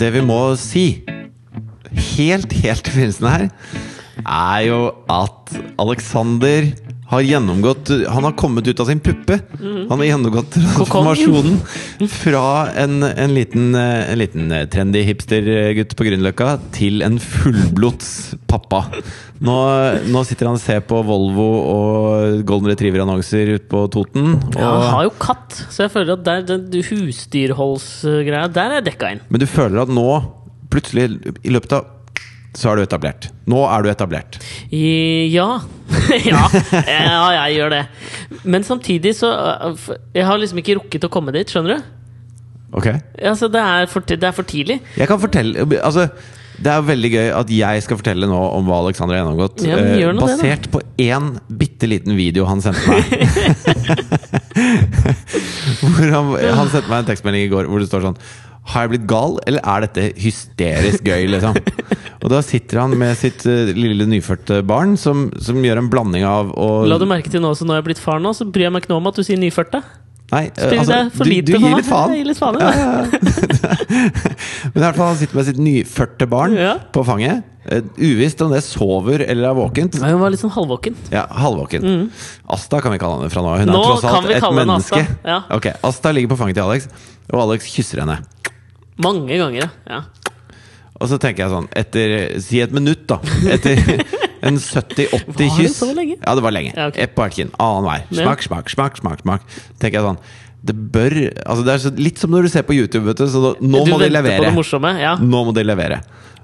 Det vi må si helt, helt i begynnelsen her, er jo at Alexander har gjennomgått Han har kommet ut av sin puppe. Han har gjennomgått transformasjonen fra en, en, liten, eh, en liten eh, trendy hipstergutt på Grünerløkka til en fullblods pappa. Nå, nå sitter han og ser på Volvo og Golden Retriever-annonser ute på Toten. Ja, han har jo katt, så jeg føler at der, den husdyrholdsgreia, der er dekka inn. Men du føler at nå, plutselig, i løpet av så er du etablert. Nå er du etablert. Ja. ja. Ja, jeg gjør det. Men samtidig så uh, Jeg har liksom ikke rukket å komme dit, skjønner du? Ok? Altså, det, er for, det er for tidlig. Jeg kan fortelle Altså, det er veldig gøy at jeg skal fortelle nå om hva Alexander har gjennomgått. Ja, eh, basert det, på én bitte liten video han sendte meg. han, han sendte meg en tekstmelding i går hvor det står sånn Har jeg blitt gal, eller er dette hysterisk gøy, liksom? Og da sitter han med sitt uh, lille nyfødte barn, som, som gjør en blanding av å La du merke til nå, så når jeg er blitt far nå, så bryr jeg meg ikke noe om at du sier nyfødte. Nei, eh, altså, du, du gir litt faen. Jeg gir litt faen, Ja, ja. Men i hvert fall han sitter med sitt nyfødte barn Ja. på fanget. Eh, uvisst om det sover eller er våkent. Nei, Hun var litt sånn halvvåken. Ja, halvvåken. Asta kan vi kalle henne fra nå. Hun Mm. Nå er tross alt et menneske. Asta, ja. Ok, Asta ligger på fanget til Alex, og Alex kysser henne. Mange ganger, ja. Og så tenker jeg sånn, etter Si et minutt, da. Etter en 70-80 kyss Var det så lenge? Ja, det var lenge. Ja, okay. Ett på hvert kinn. annen vei. Smak, smak, smak, smak. smak Tenker jeg sånn Det bør Altså Det er litt som når du ser på YouTube, vet du. Så nå du må de levere. det morsomme? Ja. Nå må de levere.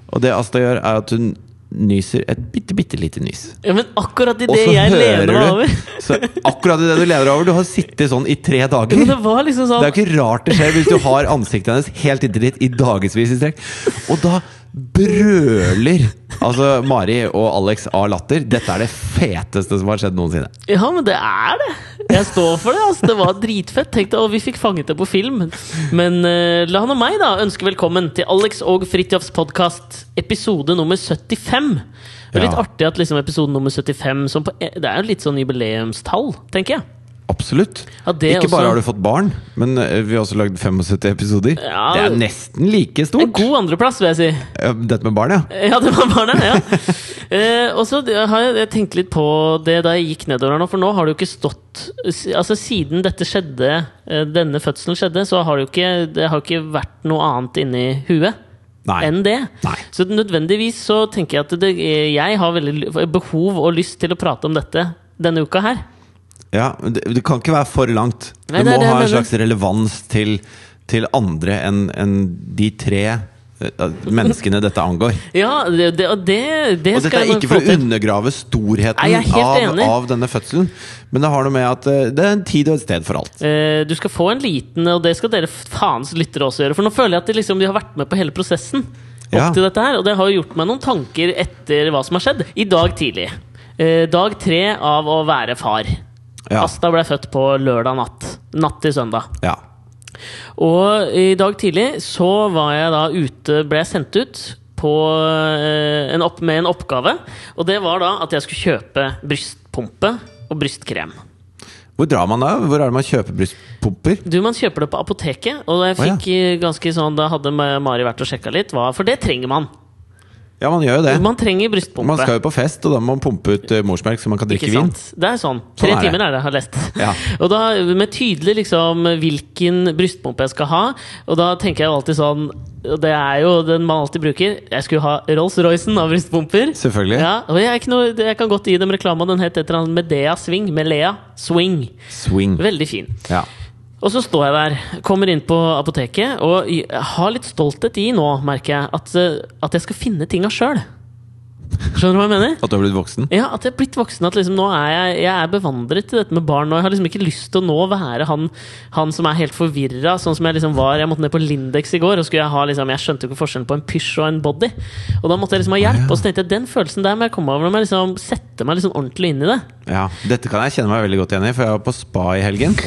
Og det Asta gjør, er at hun nyser et bitte, bitte lite nys. ja, men akkurat i det jeg lener meg over så Akkurat i det du lener over. Du har sittet sånn i tre dager. Men det var liksom Det sånn er jo ikke rart det skjer hvis du har ansiktet hennes helt inntil ditt i dagevis i strekk. Og da brøler altså Mari og Alex av latter. Dette er det feteste som har skjedd noensinne. Ja, men det er det! Jeg står for det. altså Det var dritfett. Tenk deg, vi fikk fanget det på film. Men uh, la og meg da ønske velkommen til Alex og Fridtjofs podkast, episode nummer 75. Det er litt Ja. artig at liksom episode nummer 75 som på, Det er jo litt sånn jubileumstall, tenker jeg. Absolutt. Ja, Ikke bare har du fått barn, men eh, vi har også lagd 75 episoder. Ja. Det er nesten like stort! En god andreplass, vil jeg si. Ja, Dette med barn, ja. Ja, det var barnet ja. Eh, og så har jeg, jeg tenkt litt på det da jeg gikk nedover her nå, for nå har det jo ikke stått Altså Siden dette skjedde, eh, denne fødselen skjedde, så har det jo ikke, det har ikke vært noe annet inni huet Nei. enn det. Nei. Så nødvendigvis så tenker jeg at det, jeg har veldig behov og lyst til å prate om dette denne uka her. Ja, det, det kan ikke være for langt. Nei, det må det ha en slags relevans til, til andre enn en de tre eh, menneskene dette angår. Ja, det, det, det, det Og dette er ikke for å undergrave storheten Nei, av, av denne fødselen, men det har noe med at eh, det er en tid og et sted for alt. Eh, Du skal få en liten, og det skal dere faens lyttere også gjøre. For nå føler jeg at de, liksom, de har vært med på hele prosessen opp Ja. til dette her. Og det har gjort meg noen tanker etter hva som har skjedd. I dag tidlig. Eh, dag tre av å være far. Ja. Asta ble født på lørdag natt. Natt til søndag. Ja. Og i dag tidlig så var jeg da ute, ble jeg sendt ut på eh, en opp, med en oppgave. Og det var da at jeg skulle kjøpe brystpumpe og brystkrem. Hvor drar man da? Hvor er det man kjøper brystpumper? Du, Man kjøper det på apoteket, og jeg Å, ja. eh, ganske sånn Da hadde Mari vært og sjekka litt, for det trenger man. Ja, man gjør jo det. Man trenger brystpumpe. Man skal jo på fest, og da må man pumpe ut eh, morsmelk så man kan drikke Ikke vin. Det er sånn. Sånn Tre det. timer er det, har jeg lest. Ja. Og da med tydelig liksom hvilken brystpumpe jeg skal ha. Og da tenker jeg jo alltid sånn Og det er jo den man alltid bruker. Jeg skulle ha Rolls-Roycen av brystpumper. Selvfølgelig. Ja, og jeg, noe, jeg kan godt gi dem reklame. Den het et eller annet Medea Swing. Melea Swing. Swing. Veldig fin. Ja. Og så står jeg der, kommer inn på apoteket, og har litt stolthet i nå, merker jeg, at, eh, at jeg skal finne tinga sjøl. Skjønner du hva jeg mener? At du har blitt voksen? Ja, At jeg er blitt voksen. At liksom nå er jeg, jeg er bevandret i dette med barn. Og jeg har liksom ikke lyst til å nå være han, han som er helt forvirra, sånn som jeg liksom var. Jeg måtte ned på Lindex i går, og skulle jeg ha liksom Jeg skjønte jo ikke forskjellen på en pysj og en body. Og da måtte jeg liksom ha hjelp. Og så tenkte jeg den følelsen der må jeg komme over. Når jeg liksom sette meg liksom ordentlig inn i det. Ja. Dette kan jeg kjenne meg veldig godt igjen i, for jeg var på spa i helgen.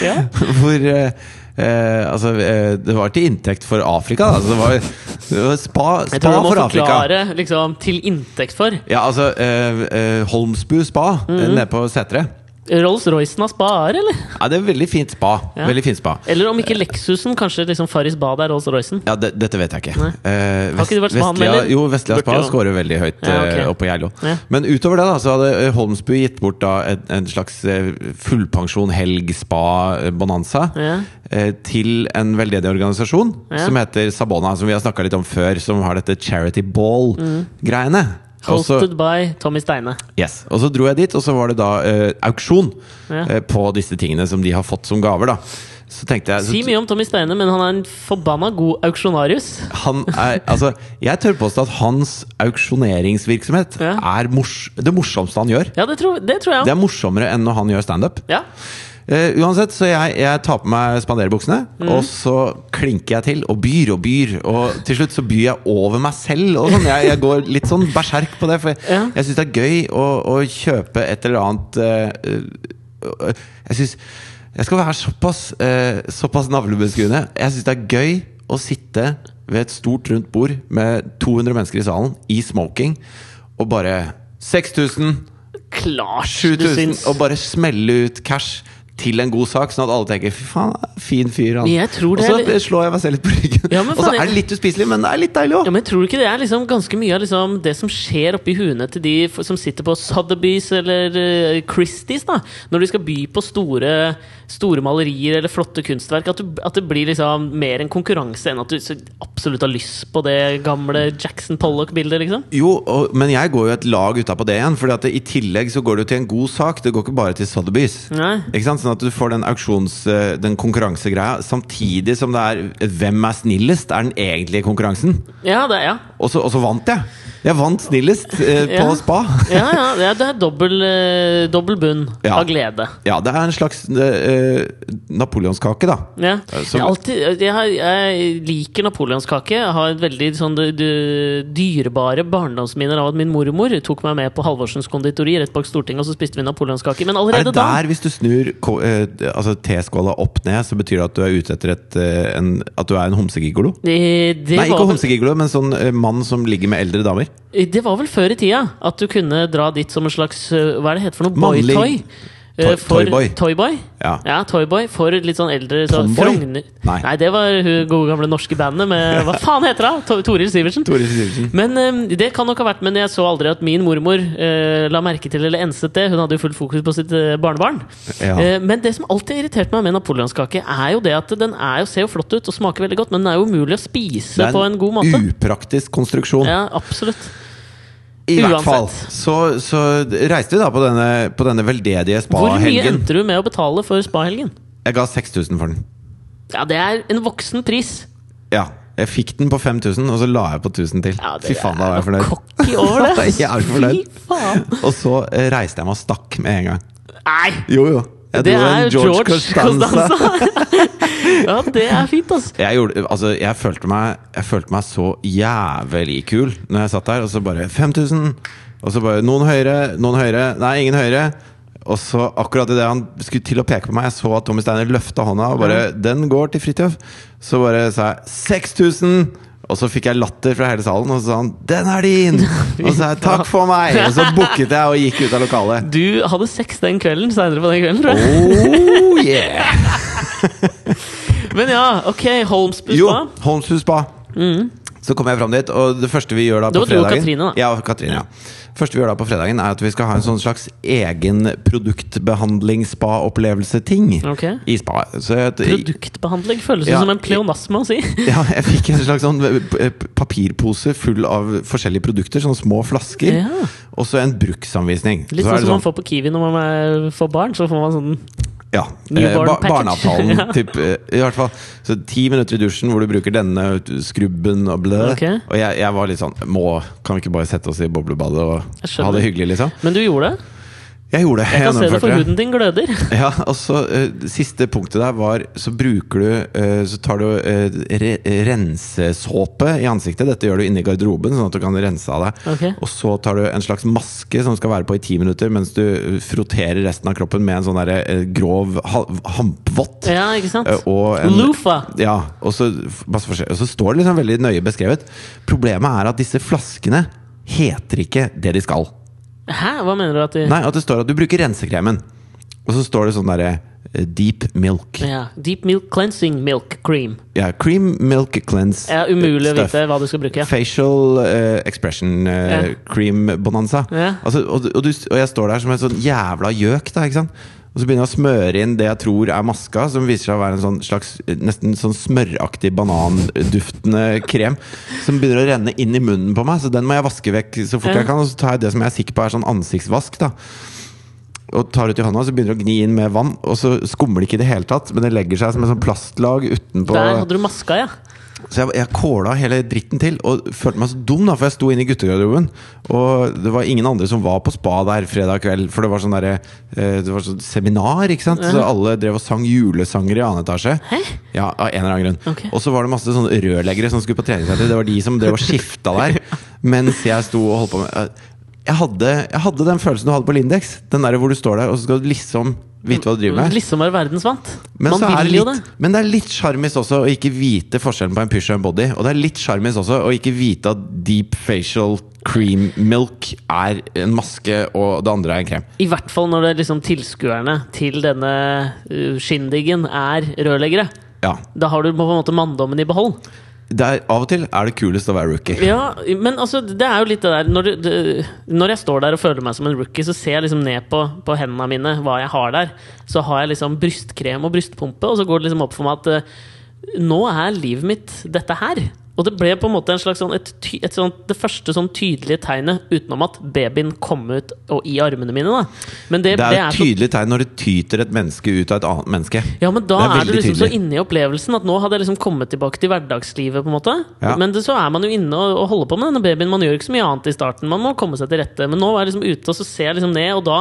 Ja. Hvor eh, eh, Altså, eh, det var til inntekt for Afrika. Altså, det var, det var spa, Jeg spa tror du må for forklare liksom til inntekt for. Ja, altså eh, eh, Holmsbu spa mm -hmm. nede på Setre. Rolls-Roycen har spaer, eller? Ja, det er veldig fint spa. Ja. Veldig fint spa. Eller om ikke Lexusen, kanskje liksom Farris bad er Rolls-Roycen? Ja, det, Dette vet jeg ikke. Nei. Vest, Har ikke du vært spaanmelder? Vestlia, jo, Vestlia Spa scorer veldig høyt Ja, ok. eh, oppe på Geilo. Ja. Men utover det da, så hadde eh, Holmsbu gitt bort da en, en slags fullpensjon helg-spa-bonanza Ja. eh, til en veldedig organisasjon Ja. som heter Sabona, som vi har snakka litt om før, som har dette Charity Ball-greiene. Så- Hosted by Tommy Steine. Yes, Og så dro jeg dit, og så var det da uh, auksjon Ja. uh, på disse tingene som de har fått som gaver. da Så jeg så, Si mye om Tommy Steine, men han er en forbanna god auksjonarius. han er, altså, Jeg tør påstå at hans auksjoneringsvirksomhet Ja. er mors det morsomste han gjør. Ja, det tror, det tror jeg Det er morsommere enn når han gjør standup. Ja. Uh, uansett, så jeg, jeg tar på meg spanderbuksene, Mm. og så klinker jeg til og byr og byr. Og til slutt så byr jeg over meg selv. Og sånn. jeg, jeg går litt sånn berserk på det, for jeg, Ja. jeg syns det er gøy å, å kjøpe et eller annet uh, uh, Jeg syns Jeg skal være såpass, såpass navlebeskuende. Jeg syns det er gøy å sitte ved et stort, rundt bord med 200 mennesker i salen, i smoking, og bare 6000 Klart du 7000 syns. og bare smelle ut cash til en god sak, sånn at alle tenker 'fy faen, fin fyr'. Han. Og så er slår jeg meg selv litt på ryggen. Ja, og så er det litt uspiselig, men det er litt deilig Ja, men Tror du ikke det er liksom ganske mye av liksom det som skjer oppi huene til de som sitter på Sotheby's eller uh, Christies, da når de skal by på store, store malerier eller flotte kunstverk? At, du, at det blir liksom mer en konkurranse enn at du absolutt har lyst på det gamle Jackson Pollock-bildet? liksom Jo, og, men jeg går jo et lag utapå det igjen. At i tillegg så går det jo til en god sak. Det går ikke bare til Sotheby's. Nei. Ikke sant? Sånn at du får den auksjons... eh, Den konkurransegreia samtidig som det er hvem er snillest, er den egentlige konkurransen. Ja, det, ja. Og så vant jeg! Jeg vant snillest eh, på Ja. spa. ja, ja det er, er dobbel, eh, dobbel bunn Ja. av glede. Ja, det er en slags eh, napoleonskake, da. Ja. Som- jeg, alltid, jeg, har, jeg liker napoleonskake. Jeg har et veldig sånn d- d- dyrebare barndomsminner av at min mormor tok meg med på Halvorsens konditori rett bak Stortinget, og så spiste vi napoleonskake. Men Er allerede det da der, hvis du snur ko- eh, altså teskåla opp ned, så betyr det at du er ute etter et, eh, en, at du er en homsegigolo? det, det, Nei, ikke var vel, homsegigolo, men sånn eh, mann som ligger med eldre damer. Det var vel før i tida at du kunne dra dit som en slags eh, Hva er det heter for noe? Boytoy? Eh, toyboy. Toyboy? Ja. Ja, Toyboy for litt sånn eldre så Tomboy? Nei. Nei, det var hun gode gamle norske bandet med Hva faen heter det? To- Toril Sivertsen? Toril Sivertsen. Men eh, Det kan nok ha vært Men jeg så aldri at min mormor uh, la merke til eller enset det. Hun hadde jo fullt fokus på sitt uh, barnebarn. Ja. Uh, men det som alltid har irritert meg med napoleonskake, er jo det at den er jo, ser jo flott ut og smaker veldig godt, men den er jo umulig å spise på en god måte. Det er en upraktisk konstruksjon. Ja, absolutt. I hvert fall. Så, så reiste vi da på denne, på denne veldedige Hvor mye spa-helgen. endte du med å betale for spahelgen? Jeg ga 6000 for den. Ja, det er en voksen pris. Ja. Jeg fikk den på 5000, og så la jeg på 1000 til. Ja, Fy faen, da var jeg fornøyd. cocky over det. Jeg er fornøyd. Fy faen. Og så eh, reiste jeg meg og stakk med en gang. Nei! Jo, jo. Jeg Det dro en er George Costanza. Ja, det er fint, altså. Jeg, gjorde, altså, jeg, følte meg, jeg følte meg så jævlig kul når jeg satt der, og så bare 5000! Og så bare noen høyere, noen høyere, nei, ingen høyere. Og så akkurat idet han skulle til å peke på meg, jeg så at Tommy Steiner løfta hånda og bare 'Den går til Fridtjof'. Så bare sa jeg 6000! Og så fikk jeg latter fra hele salen, og så sa han 'Den er din!' Og så sa jeg 'Takk for meg!' Og så booket jeg og gikk ut av lokalet. Du hadde sex den kvelden, seinere på den kvelden, tror jeg. Oh yeah! Men ja, ok, Holmsbu Jo, spa. Holmshus spa. Så kommer jeg fram dit, og det første vi gjør da på fredagen Det var du og Katrine, da. Ja, Katrine, ja. første vi gjør da på fredagen, er at vi skal ha en sånn slags egen produktbehandling-spa-opplevelse-ting Ok. i spa. Så jeg, Produktbehandling føles jo Ja, som en pleonasme å si. ja, jeg fikk en slags sånn eh, papirpose full av forskjellige produkter, sånne små flasker. Ja. Og så en bruksanvisning. Litt Så sånn som man får på Kiwi når man får barn. Så får man sånn Ja. Eh, ba barneavtalen, typ, eh, i hvert fall. Så ti minutter i dusjen hvor du bruker denne skrubben og blø. Okay. Og jeg, jeg var litt sånn må, Kan vi ikke bare sette oss i boblebadet og ha det hyggelig, liksom? Men du gjorde det? Jeg gjorde det. Jeg kan se det for huden din gløder. Ja, og så eh, Siste punktet der var Så bruker du uh, Så tar du uh, re rensesåpe i ansiktet. Dette gjør du inni garderoben, sånn at du kan rense av deg. Okay. Og så tar du en slags maske som skal være på i ti minutter, mens du frotterer resten av kroppen med en sånn derre, uh, grov ha hampvott. Ja, ikke sant? Og en- Lufa! Ja, og så, og så står det liksom veldig nøye beskrevet. Problemet er at disse flaskene heter ikke det de skal. Hæ? Hva mener du at de Nei, at det står at du bruker rensekremen. Og så står det sånn derre eh, Deep milk. Ja. Deep milk cleansing milk cream. Ja, cream milk cleanse. Ja, umulig å vite hva du skal bruke. Facial uh, expression uh, Ja. cream bonanza. Ja. Altså, og, og, du, og jeg står der som en sånn jævla gjøk, da. ikke sant? Og så begynner jeg å smøre inn det jeg tror er maska, som viser seg å være en sånn slags nesten sånn smøraktig bananduftende krem. Som begynner å renne inn i munnen på meg, så den må jeg vaske vekk så fort jeg kan. Og så tar jeg det som jeg er sikker på er sånn ansiktsvask. da og tar ut i hånda, så begynner det å gni inn med vann. Og så skummer det ikke i det hele tatt, men det legger seg som en sånn plastlag utenpå. Der hadde du maska, ja. Så jeg, jeg kåla hele dritten til og følte meg så dum, da for jeg sto inne i guttegarderoben. Og det var ingen andre som var på spa der fredag kveld, for det var sånn derre eh, Det var sånn seminar, ikke sant. Så alle drev og sang julesanger i annen etasje. Hæ? Ja, av en eller annen grunn. Okay. Og så var det masse sånne rørleggere som skulle på treningssenter. Det var de som drev og skifta der mens jeg sto og holdt på med eh, jeg hadde, jeg hadde den følelsen du hadde på Lindex. Den der hvor du står der og så skal du liksom vite hva du driver med. Liksom være verdensvant. Men, Man er vil det jo det. men det er litt sjarmis også å ikke vite forskjellen på en pysj og en body. Og det er litt sjarmis også å ikke vite at deep facial cream milk er en maske, og det andre er en krem. I hvert fall når det er liksom tilskuerne til denne skinndiggen skindigen er rørleggere. Ja, Da har du på en måte manndommen i behold. Er, Av og til er det kulest å være rookie. Ja, men altså, det er jo litt det der når, du, når jeg står der og føler meg som en rookie, så ser jeg liksom ned på, på hendene mine hva jeg har der. Så har jeg liksom brystkrem og brystpumpe, og så går det liksom opp for meg at eh, nå er livet mitt dette her. Og det ble på en måte en slags sånn, et, et sånt, det første sånn tydelige tegnet, utenom at babyen kom ut og i armene mine. det, Det er det et så tydelig tegn når det tyter et menneske ut av et annet menneske. ja, men da Det er er, du liksom tydelig. så inne i opplevelsen at nå hadde jeg liksom kommet tilbake til hverdagslivet. på en måte Ja. Men det, så er man jo inne og, og holder på med denne babyen. Man gjør ikke så mye annet i starten. Man må komme seg til rette. Men nå var jeg liksom ute, og så ser jeg liksom ned, og da,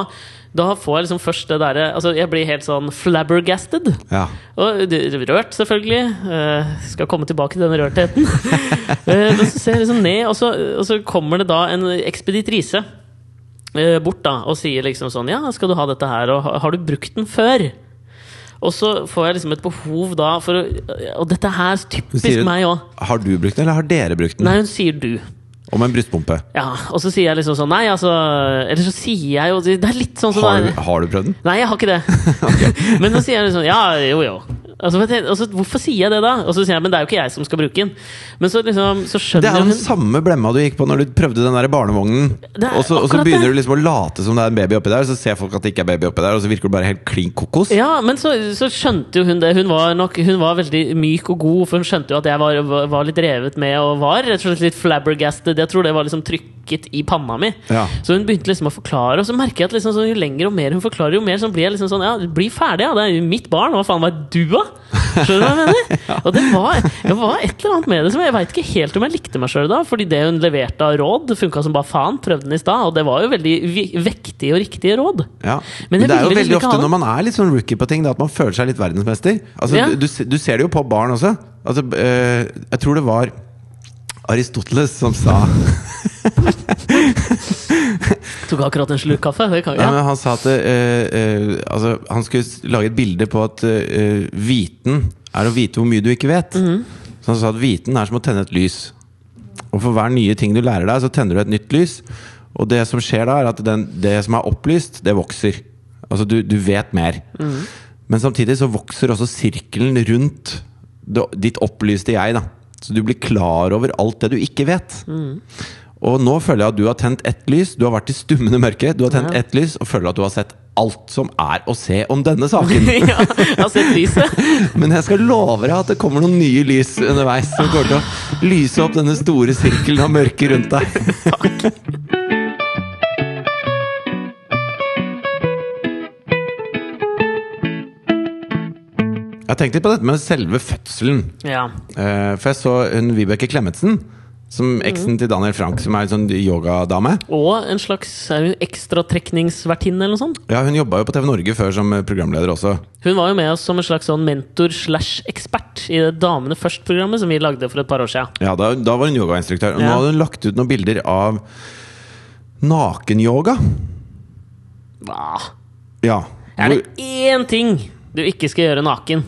da får jeg liksom først det derre Altså, jeg blir helt sånn flabbergasted. Ja. Og rørt, selvfølgelig. Uh, skal komme tilbake til den rørtheten. uh, men så ser jeg liksom ned, og så, og så kommer det da en ekspeditrise uh, bort da og sier liksom sånn Ja, skal du ha dette her, og har, du brukt den før? Og så får jeg liksom et behov da for å Og dette her er typisk Sier meg òg. Har du brukt den, eller har dere brukt den? Nei, hun sier du. Om en brystpumpe. Ja, Og så sier jeg liksom sånn Nei, altså Eller så sier jeg jo Det er litt sånn som Har det du, har du prøvd den? Nei, jeg har ikke det. Men så sier jeg liksom Ja, jo, jo. Altså, altså, hvorfor sier jeg det, da? Og så sier jeg men det er jo ikke jeg som skal bruke den. Men så liksom Så Det skjønner er den hun samme blemma du gikk på når du prøvde den der barnevognen. Og så, og så begynner det. du liksom å late som det er en baby oppi der, så ser folk at det ikke er baby oppi der, og så virker du bare helt klin kokos. Ja, men så, så skjønte jo hun det. Hun var, nok, hun var veldig myk og god, for hun skjønte jo at jeg var, var litt revet med og var rett og slett litt flabbergasted. Jeg tror det var liksom trykket i panna mi. Ja. Så hun begynte liksom å forklare, og så merker jeg at liksom, jo lenger og mer hun forklarer, jo mer så blir jeg liksom sånn Ja, bli ferdig, ja. Det er jo mitt barn. Hva faen var du, da? Skjønner du hva jeg mener? Og det var, det var et eller annet med det som jeg veit ikke helt om jeg likte meg sjøl da. Fordi det hun leverte av råd, funka som bare faen. Prøvde den i stad, og det var jo veldig vektige og riktige råd. Ja. Men Men, det er jo liksom veldig ofte når man er litt sånn rookie på ting, da, at man føler seg litt verdensmester. Altså, du, du, ser det jo på barn også. Altså, øh, jeg tror det var Aristoteles som sa Tok akkurat en slurk kaffe. Det kan, ja. ja. men Han sa at uh, uh, altså, han skulle lage et bilde på at uh, viten er å vite hvor mye du ikke vet. Mhm. Så han sa at viten er som å tenne et lys. Og for hver nye ting du lærer deg, så tenner du et nytt lys. Og det som skjer da, er at den, det som er opplyst, det vokser. Altså du, du vet mer. Mhm. Men samtidig så vokser også sirkelen rundt det, ditt opplyste jeg. da Så du blir klar over alt det du ikke vet. Mm. Og nå føler jeg at du har tent ett lys, du har vært i stummende mørke, du har tent Ja. ett lys, og føler at du har sett alt som er å se om denne saken. ja, jeg har sett lyset. Men jeg skal love deg at det kommer noen nye lys underveis som kommer til å lyse opp denne store sirkelen av mørke rundt deg. Jeg har tenkt litt på dette med selve fødselen. Ja. Eh, For jeg så hun Vibeke Klemetsen, som eksen til Daniel Frank, som er en sånn yogadame. Og en slags er hun ekstratrekningsvertinne eller noe sånt. Ja, hun jobba jo på TV Norge før som programleder også. Hun var jo med oss som en slags sånn mentor slash ekspert i det Damene først-programmet som vi lagde for et par år siden. Ja, Da, da var hun yogainstruktør. Og nå hadde hun lagt ut noen bilder av nakenyoga. Hva? Ja. Er det én ting du ikke skal gjøre naken,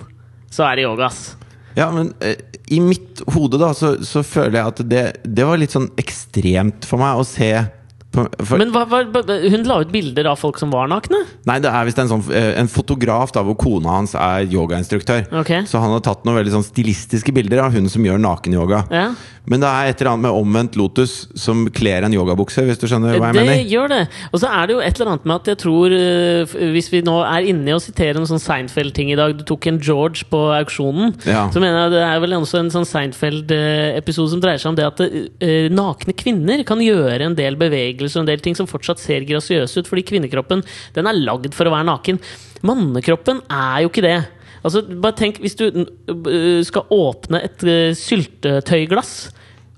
så er det yoga, ass. ja, men eh, i mitt hode da, så, så føler jeg at det, det var litt sånn ekstremt for meg å se På, for, Men hva, hva, hun la ut bilder av folk som var nakne? nei, det er visst en, sånn, eh, en fotograf da, hvor kona hans er yogainstruktør. Okay. Så han har tatt noen veldig sånn stilistiske bilder av hun som gjør nakenyoga. Ja. Men det er et eller annet med omvendt lotus som kler en yogabukse, hvis du skjønner hva jeg Det mener? gjør det. Og så er det jo et eller annet med at jeg tror eh, Hvis vi nå er inne i å sitere en sånn Seinfeld-ting i dag Du tok en George på auksjonen. Ja. Så mener jeg det er vel også en sånn Seinfeld-episode som dreier seg om det at eh, nakne kvinner kan gjøre en del bevegelser og en del ting som fortsatt ser grasiøse ut, fordi kvinnekroppen den er lagd for å være naken. Mannekroppen er jo ikke det. Altså, bare tenk hvis du øh, skal åpne et øh, syltetøyglass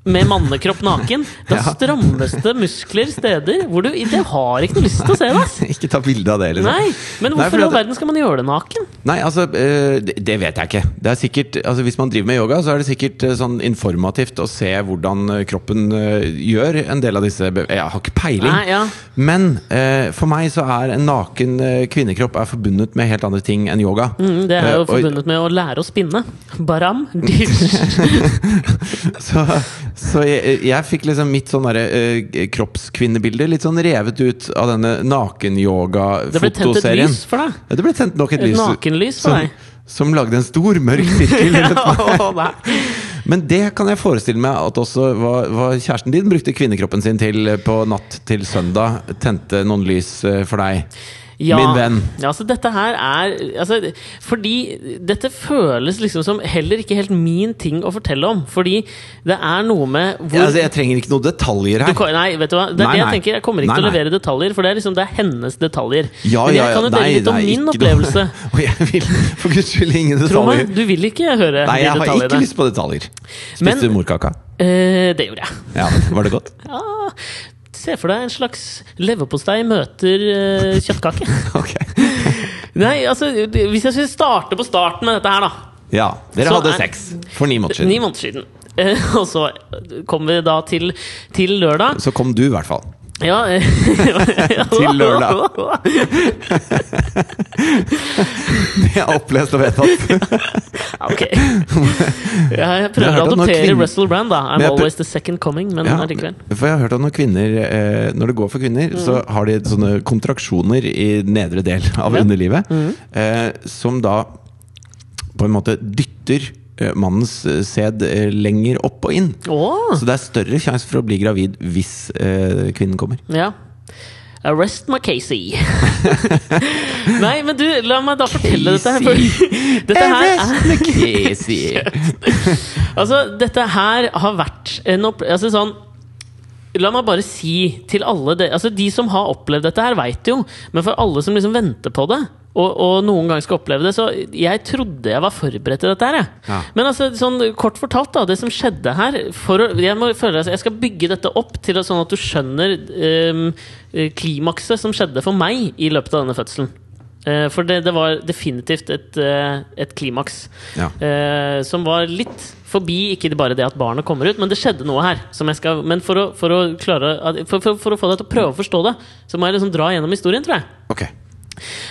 med mannekropp naken. Da Ja. strammes det muskler steder hvor du Det har ikke noe lyst til å se det! Ikke ta bilde av det, liksom. Nei, Men hvorfor i all verden skal man gjøre det naken? Nei, altså, eh, det, vet jeg ikke. Det er sikkert, altså Hvis man driver med yoga, så er det sikkert eh, sånn informativt å se hvordan eh, kroppen gjør en del av disse Jeg har ikke peiling. Nei, ja. Men for meg så er en naken kvinnekropp er forbundet med helt andre ting enn yoga. Mm, det er jo forbundet med å lære å spinne. Baram. Så, så jeg, jeg fikk liksom mitt sånn uh, kroppskvinnebilde litt sånn revet ut av denne Det ble tent et nakenyoga-fotoserien. lys for deg. Ja, det ble tent nok et Et lys. nakenlys for som, deg. som lagde en stor, mørk sirkel. meg. Men det kan jeg forestille meg at også var, var kjæresten din brukte kvinnekroppen sin til på natt til søndag. Tente noen lys eh, for deg. Ja, Min venn. Ja, altså dette her er altså, Fordi dette føles liksom som heller ikke helt min ting å fortelle om. Fordi det er noe med hvor Ja, altså, jeg trenger ikke noen detaljer her. Du, Nei, vet du hva? Det Nei, det jeg tenker. Jeg kommer ikke Nei, til å levere detaljer, for det er liksom det er hennes detaljer. Ja, Men jeg kan jo dele Nei, litt om min opplevelse. Og jeg vil for guds skyld ingen detaljer. du vil ikke høre Nei, jeg har ikke lyst på detaljer. Spiste du morkaka? Uh, det gjorde jeg. Ja, Var det godt? Ja, Se for deg en slags leverpostei møter uh, kjøttkake. Nei, altså, hvis jeg skulle starte på starten med dette her, da. Ja, dere Så hadde er- sex for ni måneder Ni siden. måneder siden. Og så kom vi da til, til lørdag. Så kom du, i hvert fall. Ja, Til lørdag. Det er opplest og vedtatt. Ok. Jeg prøver å adoptere Russell Brand, da. I'm always the second coming, men Ja, allikevel. for jeg har hørt at når kvinner eh, Når det går for kvinner, så har de sånne kontraksjoner i nedre del av ja. underlivet, Mm. Eh, som da på en måte dytter mannens eh, sæd eh, lenger opp og inn. Oh. Så det er større sjanse for å bli gravid hvis eh, kvinnen kommer. ja. Arrest my Casey. Nei, men du, la meg da fortelle dette her. Dette her er, Casey. altså, dette her har vært en opp... Altså sånn La meg bare si til alle det, altså De som har opplevd dette her, veit jo. Men for alle som liksom venter på det, og, og noen gang skal oppleve det Så jeg trodde jeg var forberedt til dette her. Jeg. Ja. Men altså, sånn kort fortalt, da. Det som skjedde her å, Jeg må føle jeg skal bygge dette opp til at- sånn at du skjønner eh, klimakset som skjedde for meg i løpet av denne fødselen. Uh, for det, det var definitivt et, uh, et klimaks. Ja. uh, som var litt forbi ikke bare det at barnet kommer ut, men det skjedde noe her. Som jeg skal, men for å, for å klare for, for, for å få deg til å prøve å forstå det, så må jeg liksom dra gjennom historien, tror jeg. Ok.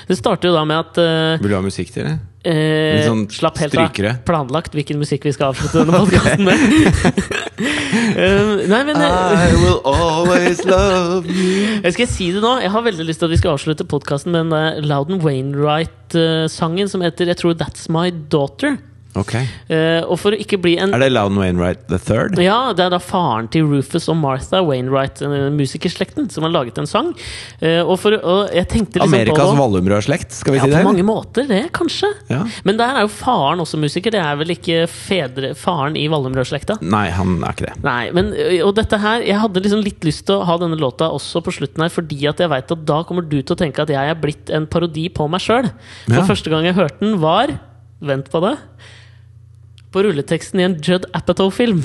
Det starter jo da med at uh, Vil du ha musikk til det? eh, sånn Slapp helt strykere. av. Planlagt hvilken musikk vi skal avslutte denne podkasten med. Eh, nei, men eh, I will always love you. jeg skal si det nå. Jeg har veldig lyst til at vi skal avslutte podkasten med den der Loudon Wainwright-sangen som heter Jeg tror That's My Daughter. Ok. Uh, og for å ikke bli en Er det Loudon Wainwright the third? Ja, det er da faren til Rufus og Martha Wainwright, eh, musikerslekten, som har laget en sang. Uh, og, for, og liksom Amerikas Vallumrød-slekt, skal vi ja, si på mange måter, det, kanskje. Ja. Men der er jo faren også musiker. Det er vel ikke fedre, faren i Vallumrød-slekta? Nei, han er ikke det. Nei, men og dette her Jeg hadde liksom litt lyst til å ha denne låta også på slutten her, fordi at jeg veit at da kommer du til å tenke at jeg er blitt en parodi på meg sjøl. For Ja. første gang jeg hørte den, var Vent på det. På rulleteksten i en Judd Apatow-film.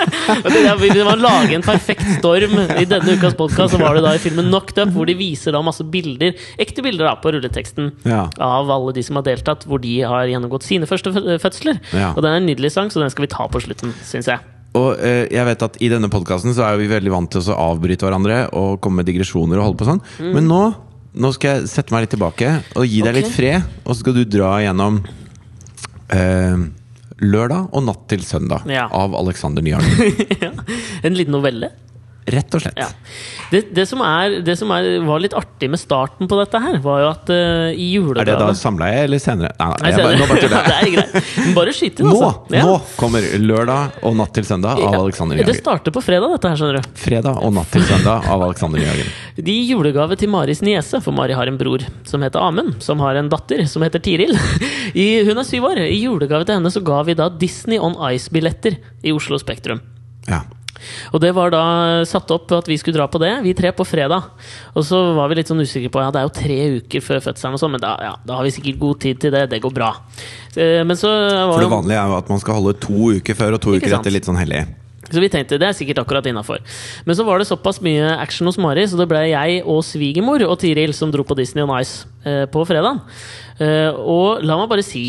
Ville man lage en perfekt storm. I denne ukas podkast var det da i filmen Knocked Up, hvor de viser da masse bilder, ekte bilder da på rulleteksten Ja. av alle de som har deltatt, hvor de har gjennomgått sine første fø- fødsler. Ja. Og den er en nydelig sang, så den skal vi ta på slutten, syns jeg. Og eh, jeg vet at i denne podkasten så er vi veldig vant til å avbryte hverandre og komme med digresjoner og holde på sånn. Men nå, nå skal jeg sette meg litt tilbake og gi deg okay. litt fred. Og så skal du dra gjennom eh, Lørdag og natt til søndag Ja. av Alexander Nyhagen. En liten novelle. Rett og slett. Ja. Det, det, som, er, det som er, var litt artig med starten på dette her, var jo at uh, i julegave Er det da samleie eller senere? Nei, nei, Nei, jeg bare, nå det er greit. Bare skyt inn, Nå, altså. Ja. nå kommer lørdag og natt til søndag av Ja. Alexander Det starter på fredag, dette her, skjønner du. Fredag og natt til søndag av Alexander Nyhagen. De gir julegave til Maris niese, for Mari har en bror som heter Amund, som har en datter som heter Tiril. I, hun er syv år. I julegave til henne så ga vi da Disney On Ice-billetter i Oslo Spektrum. Ja. Og det var da satt opp at vi skulle dra på det, vi tre på fredag. Og så var vi litt sånn usikre på Ja, det er jo tre uker før fødselen, og sånn, men da, ja, da har vi sikkert god tid til det. Det går bra. Eh, Men så var For det det vanlige er jo at man skal holde to uker før og to uker sant? etter. Litt sånn hellig. Så vi tenkte det er sikkert akkurat innafor. Men så var det såpass mye action hos Mari, så det ble jeg og svigermor og Tiril som dro på Disney on Ice eh, på fredag. Eh, og la meg bare si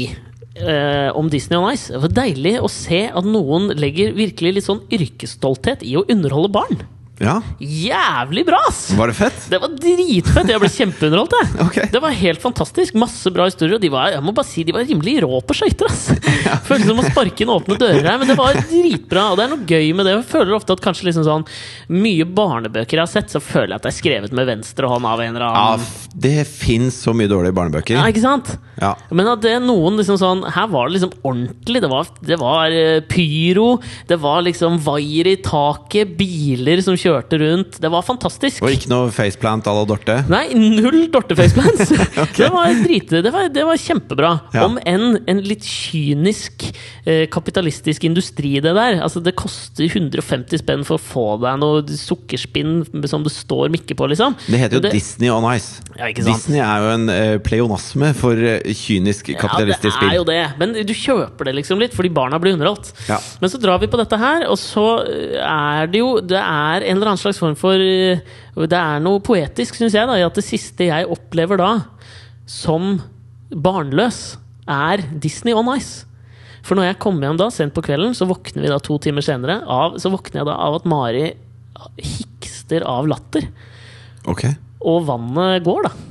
eh, om Disney on Ice. Det var deilig å se at noen legger virkelig litt sånn yrkesstolthet i å underholde barn. Ja, Jævlig bra, ass! Var det fett? Det var dritfett! Jeg ble kjempeunderholdt. jeg. okay. Det var helt fantastisk. Masse bra historier. Og de var, jeg må bare si, de var rimelig rå på skøyter. Føltes som å sparke inn åpne dører her, men det var dritbra. Og det er noe gøy med det. Jeg føler ofte at kanskje liksom sånn mye barnebøker jeg har sett, så føler jeg at det er skrevet med venstre hånd av en eller annen. Ja, det fins så mye dårlige barnebøker. Ja, ikke sant? Ja. Men at det er noen liksom sånn Her var det liksom ordentlig. Det var, det var eh, pyro. Det var liksom vaier i taket. Biler som kjørte rundt. Det var fantastisk. Og ikke noe faceplant à la Dorte. Nei, null Dorte-faceplants! det, var drit, det, var, det var kjempebra. Ja. Om enn en litt kynisk eh, kapitalistisk industri, det der. Altså, det koster 150 spenn for å få deg noe sukkerspinn som det står Mikke på, liksom. Det heter jo det, Disney on Ice. Ja? Disney er jo en eh, pleonasme for eh, kynisk kapitalistisk Ja, det er jo det. Men du kjøper det liksom litt, fordi barna blir underholdt. Ja. Men så drar vi på dette her, og så er det jo Det er en eller annen slags form for eh, Det er noe poetisk, syns jeg, da, i at det siste jeg opplever da, som barnløs, er Disney on Ice. For når jeg kommer hjem da, sent på kvelden, så våkner vi da to timer senere av, så våkner jeg da av at Mari hikster av latter. Okay. Og vannet går, da.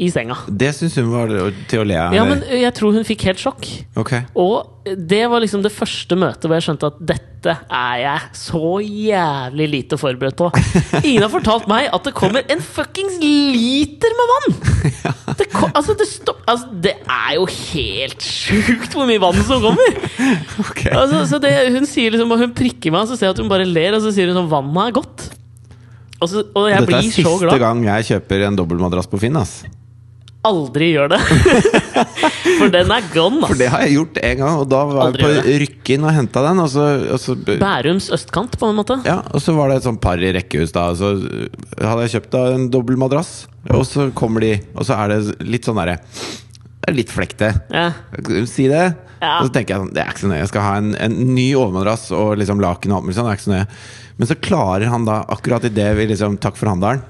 I senga. Det syns hun var til å le av. Ja, men jeg tror hun fikk helt sjokk. Okay. Og det var liksom det første møtet hvor jeg skjønte at dette er jeg så jævlig lite forberedt på. Ingen har fortalt meg at det kommer en fuckings liter med vann! Det, kom, altså, det, stopp, altså, det er jo helt sjukt hvor mye vann som kommer! Okay. Altså, så det, hun sier liksom, og hun prikker meg, og så ser jeg at hun bare ler, og så sier hun sånn Vannet er godt. Og, så, og Dette er siste glad. gang jeg kjøper en dobbeltmadrass på Finn. ass Aldri gjør det! For den er gone, For det har jeg gjort en gang, og da var Aldri jeg på Rykkinn og henta den. Og så, og så Bærums østkant, på en måte. Ja, og så var det et sånt par i rekkehus da Så hadde jeg kjøpt da en dobbel madrass Og så kommer de Og så er det litt sånn derre er litt flekte Ja. Si det Ja. Og så tenker jeg sånn Det er ikke så nøye Jeg skal ha en, en ny overmadrass Og liksom laken og alt mulig sånn Det er ikke så nøye Men så klarer han da Akkurat i det vi liksom Takk for handelen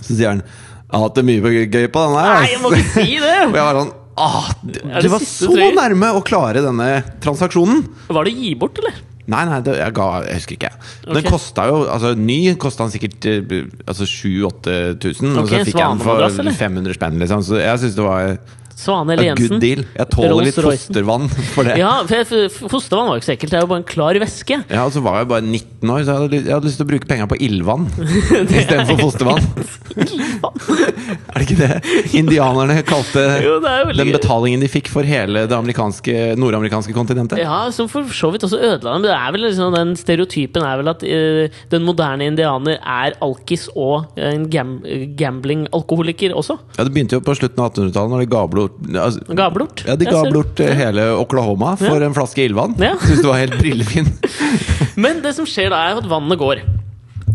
Så sier han Jeg har hatt det mye gøy på denne her Nei, jeg må ikke si det! Og jeg var sånn Ah, du, var så tre? nærme å klare denne transaksjonen Var det gi bort, eller? Nei, nei, det, jeg ga Jeg husker ikke. Den Ok. kosta jo Altså, ny kosta han sikkert eh, Altså 7000-8000, og så fikk jeg den for 500 spenn, liksom. Så jeg syns det var A eller good deal. Jeg tåler litt fostervann for det. Ja. Ja, for fostervann var jo ikke så ekkelt. Det er jo bare en klar væske. og så var jeg bare 19 år, så jeg hadde, jeg hadde lyst til å bruke penga på ildvann istedenfor fostervann. er det ikke det indianerne kalte Jo, det den betalingen de fikk for hele det amerikanske, nordamerikanske kontinentet? Ja, som for så vidt også ødela dem. Det er vel liksom, Den stereotypen er vel at uh, den moderne indianer er alkis og en gam gambling-alkoholiker også. Ja, Det begynte jo på slutten av 1800-tallet, når de ga bort altså, Ga bort. Ja, de ga bort eh, hele Oklahoma for Ja. en flaske ildvann. Ja. Syns du var helt brillefin. Men det som skjer da, er at vannet går.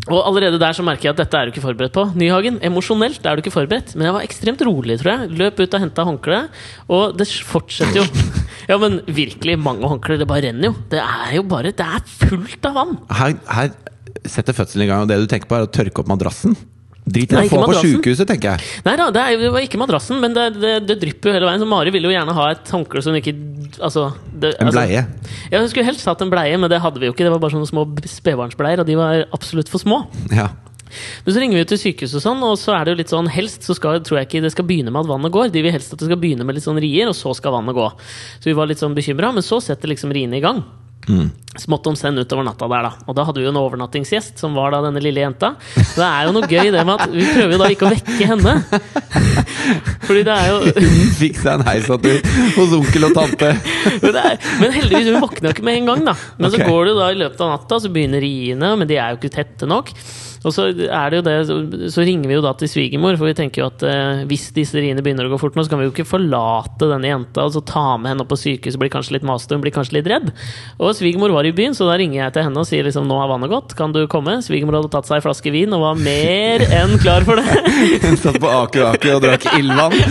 Og allerede der så merker jeg at dette er du ikke forberedt på. Nyhagen, emosjonelt er du ikke forberedt. Men jeg var ekstremt rolig, tror jeg. Løp ut og henta håndkle. Og det fortsetter jo. Ja, men virkelig, mange håndklær. Det bare renner jo. Det er jo bare Det er fullt av vann. Her, her setter fødselen i gang, og det du tenker på, er å tørke opp madrassen. Drit i å få på sjukehuset, tenker jeg. Nei da, det, er, det var ikke madrassen, men det, det, det drypper jo hele veien. Så Mari ville jo gjerne ha et håndkle som ikke Altså det, En altså- bleie. Ja, hun skulle helst hatt en bleie, men det hadde vi jo ikke. Det var bare sånne små spedbarnsbleier, og de var absolutt for små. Ja. Men så ringer vi til sykehuset, og sånn, og så er det jo litt sånn Helst så skal, tror jeg ikke det skal begynne med at vannet går. De vil helst at det skal begynne med litt sånn rier, og så skal vannet gå. Så vi var litt sånn bekymra, men så setter liksom riene i gang. Smått om senn utover natta der, da. Og da hadde vi jo en overnattingsgjest, som var da denne lille jenta. Det er jo noe gøy det med at vi prøver jo da ikke å vekke henne. Fordi det er jo Hun fikk seg en heisatur hos onkel og tante. men, er, men heldigvis, hun våkner jo ikke med en gang, da. Men så går det jo da i løpet av natta, så begynner riene, men de er jo ikke tette nok. Og så er det jo det, så- ringer vi jo da til svigermor, for vi tenker jo at eh, hvis disse riene begynner å gå fort nå, så kan vi jo ikke forlate denne jenta og så ta med henne opp på sykehuset, blir kanskje litt master, hun blir kanskje litt redd. Og svigermor var i byen, så da ringer jeg til henne og sier liksom nå har vannet gått, kan du komme? Svigermor hadde tatt seg en flaske vin og var mer enn klar for det. Hun satt på Aker Aker og drakk ildvann.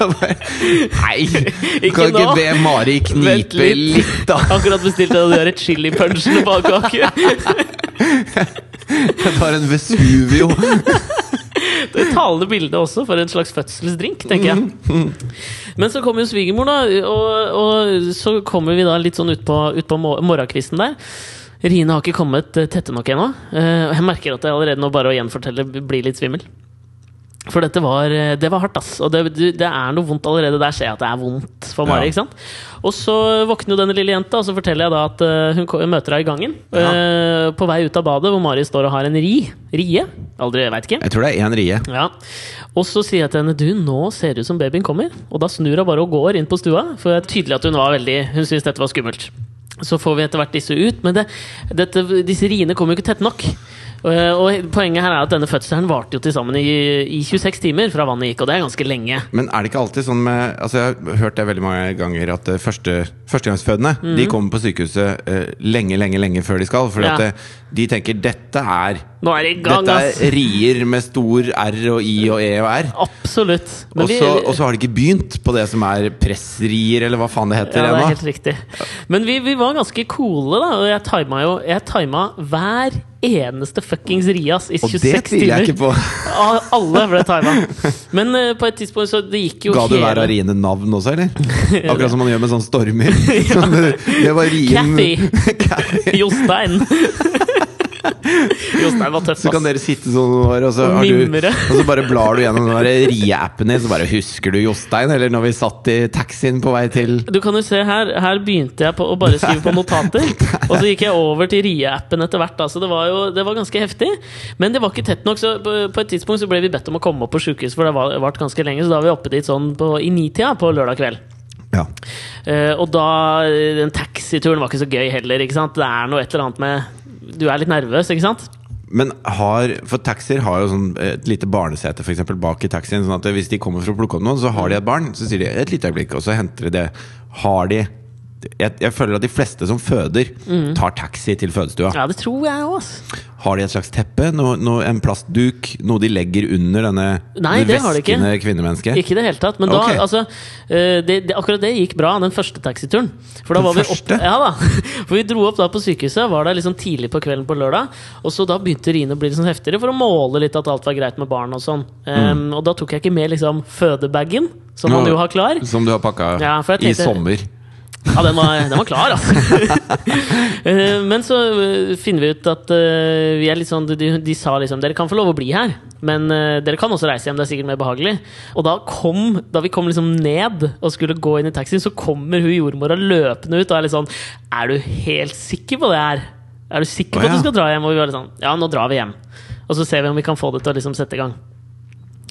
Nei, du Ikke kan ikke be Mari Vent knipe litt. litt, da. Akkurat bestilte jeg de der chili punchene på Aker Aku. Jeg tar en Vesuvio. Det er talende bilde også for en slags fødselsdrink, tenker jeg. Men så kommer jo svigermor, da, og, og så kommer vi da litt sånn utpå ut på mo- morgenkvisten der. Rine har ikke kommet tette nok ennå. Eh, Jeg merker at jeg allerede nå bare å gjenfortelle blir litt svimmel. For dette var, eh, det var hardt, ass. Og det, det er noe vondt allerede. Der ser jeg at det er vondt for Mari. Ja. ikke sant? Og så våkner jo denne lille jenta, og så forteller jeg da at eh, hun møter henne i gangen. eh, på vei ut av badet, hvor Mari står og har en ri. Rie? Aldri, veit ikke. Jeg tror det er én rie. Ja. Og så sier jeg til henne Du, nå ser det ut som babyen kommer. Og da snur hun bare og går inn på stua. For det er tydelig at hun var veldig Hun syntes dette var skummelt. Så får vi etter hvert disse ut. Men det, dette, disse riene kommer jo ikke tett nok. Og, og poenget her er at denne fødselen varte jo til sammen i, i 26 timer fra vannet gikk, og det er ganske lenge. Men er det ikke alltid sånn med Altså Jeg har hørt det veldig mange ganger at eh, første, førstegangsfødende De kommer på sykehuset uh, lenge, lenge lenge før de skal. For Mhm. Ja. eh, de tenker dette er Nå er det i gang, Dette er rier med stor R og I og E og R. Absolutt. Og så har de ikke begynt på det som er pressrier, eller hva faen det heter Ja, det er helt riktig. Men vi, vi var ganske coole, da. Og jeg tima jo Jeg tima hver eneste fuckings Rias i 26 timer. Og det tviler jeg ikke på. Alle ble tima. Men uh, på et tidspunkt så det gikk jo Ga du hver av hele riene navn også, eller? Akkurat som man gjør med sånne stormer. Sånn, det var rien Kathy! Jostein. Jostein var tøff, Så kan dere sitte sånn og så, Og har du, og så bare blar du gjennom den rie-appen din, så bare husker du Jostein? Eller når vi satt i taxien på vei til Du kan jo se her, her begynte jeg på å bare skrive på notater. Og så gikk jeg over til Rie-appen etter hvert. Da. Så det var jo det var ganske heftig. Men det var ikke tett nok, så på, på et tidspunkt så ble vi bedt om å komme opp på sjukehus, for det var vart ganske lenge. Så da var vi oppe dit sånn på, i nitida på lørdag kveld. Ja. Uh, og da Den taxituren var ikke så gøy heller. Ikke sant? Det er noe et eller annet med Du er litt nervøs, ikke sant? Men har For taxier har jo sånn et lite barnesete for eksempel, bak i taxien. Sånn at hvis de kommer for å plukke opp noen, så har de et barn. Så sier de et lite øyeblikk, og så henter de det. Har de jeg, jeg føler at de fleste som føder, tar taxi til fødestua. Ja, det tror jeg altså. Har de et slags teppe? No, no, en plastduk? Noe de legger under denne Nei, det har de ikke. kvinnemennesket? Ikke i det hele tatt. Men da, altså eh, det, det, Akkurat det gikk bra, den første taxituren. For da Den var vi opp, første? ja da For vi dro opp da på sykehuset, var der liksom tidlig på kvelden på lørdag. Og så da begynte Rine å bli litt sånn heftigere for å måle litt at alt var greit med barn og sånn. Um, Og da tok jeg ikke med liksom fødebagen, som man Nå- jo har klar. Som du har pakka Ja, tenkte, i sommer. Ja, den var, den var klar, altså. Eh, Men så eh, finner vi ut at eh, vi er litt sånn, de, de sa liksom Dere kan få lov å bli her, men dere kan også reise hjem. Det er sikkert mer behagelig. Og da kom Da vi kom liksom ned og skulle gå inn i taxien, så kommer hun jordmora løpende ut og er litt sånn Er du helt sikker på det her? Er du sikker på Å, at du skal dra hjem? Og vi var litt sånn Ja, nå drar vi hjem. Og så ser vi om vi kan få det til å liksom sette i gang.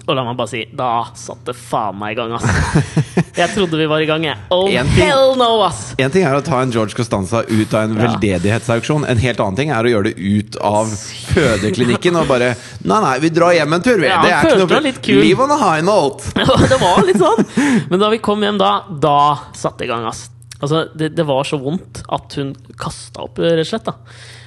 Og la meg bare si, da satt det faen meg i gang, ass. Jeg trodde vi var i gang, jeg. Oh, En ting- hell no, ass! En ting er å ta en George Costanza ut av en Ja. veldedighetsauksjon. En helt annen ting er å gjøre det ut av fødeklinikken og bare Nei, nei, vi drar hjem en tur, vi. Ja, det er ikke noe litt kul. Live on a high note. det var litt sånn. Men da vi kom hjem da, da satte det i gang, ass. Altså, det, det var så vondt at hun kasta opp, rett og slett. da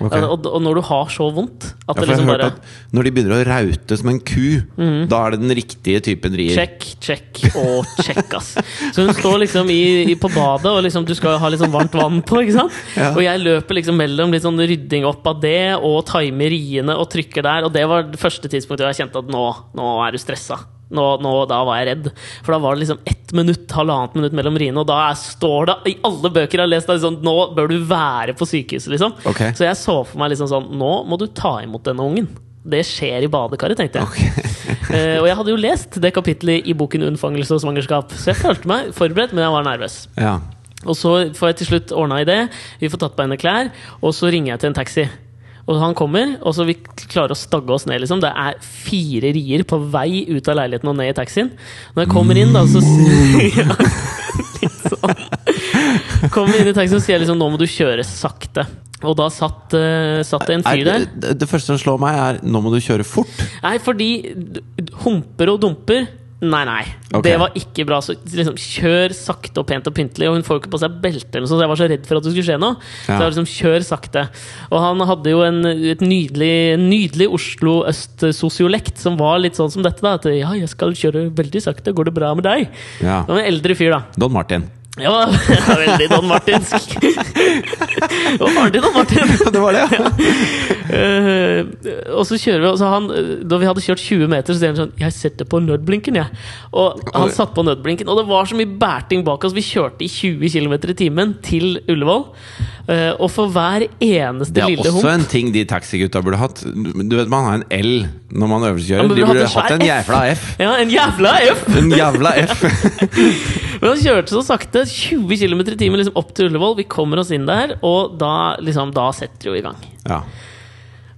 Ok. og, og når du har så vondt at Ja, det liksom bare når de begynner å raute som en ku, da er det den riktige typen rier. Check, check og check, ass. Så hun står liksom i, i, på badet, og liksom, du skal ha litt sånn varmt vann på. Ja. Og jeg løper liksom mellom litt sånn rydding opp av det, og timer riene og trykker der. Og det var det første tidspunktet jeg kjente at nå, nå er du stressa. Nå, nå, da var jeg redd. For da var det liksom ett minutt, halvannet minutt mellom riene, og da er, står det i alle bøker jeg har lest, sånn, nå bør du være på sykehuset, liksom. Okay. Så jeg så for meg liksom sånn Nå må du ta imot denne ungen. Det skjer i badekaret, tenkte jeg. Eh, og jeg hadde jo lest det kapittelet i boken 'Unnfangelse og svangerskap', så jeg følte meg forberedt, men jeg var nervøs. Ja. Og så får jeg til slutt ordna i det. Vi får tatt på henne klær, og så ringer jeg til en taxi. Og han kommer, og så vi klarer å stagge oss ned. liksom Det er fire rier på vei ut av leiligheten og ned i taxien. Når jeg kommer inn, da, så ja, Litt sånn. Kommer inn i taxien og sier liksom nå må du kjøre sakte. Og da satt, uh, satt det en fyr der. Er, det, det første som slår meg, er nå må du kjøre fort. Nei, fordi humper og dumper Nei, nei. Okay. Det var ikke bra. Så liksom, kjør sakte og pent og pyntelig. Og hun får jo ikke på seg belte, eller noe så jeg var så redd for at det skulle skje noe. Så jeg var liksom, kjør sakte. Og han hadde jo en et nydelig, nydelig Oslo øst-sosiolekt som var litt sånn som dette. da At ja, jeg skal kjøre veldig sakte. Går det bra med deg? Ja. Det var en eldre fyr, da. Don Martin. Ja, veldig Don Martinsk. Det var faren til Don Martin. det var det, ja. Eh, og så kjører vi, og så han, da vi hadde kjørt 20 meter, så sier han sånn Jeg setter på nødblinken, jeg. Og han satte på nødblinken, og det var så mye bærting bak oss. Vi kjørte i 20 km i timen til Ullevål. Eh, og for hver eneste Det er lille også hump en ting de taxigutta burde hatt. Du vet Man har en L når man øvelseskjører. De burde hatt hatt en jævla F. F. Ja, en jævla F! En jævla F. Men han kjørte så sakte, 20 km i timen liksom opp til Ullevål. Vi kommer oss inn der, og da, liksom, da setter det jo i gang. Ja.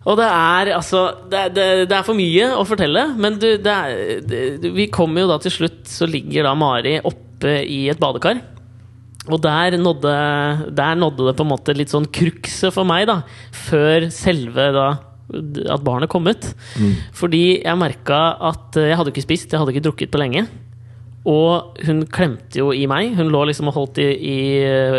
Og det er altså Det, det, det er for mye å fortelle, men du, det er, det, vi kommer jo da til slutt, så ligger da Mari oppe i et badekar. Og der nådde, der nådde det på en måte litt sånn krukset for meg, da. Før selve da at barnet kom ut. Fordi jeg merka at jeg hadde ikke spist, jeg hadde ikke drukket på lenge. Og hun klemte jo i meg. Hun lå liksom og holdt i, i,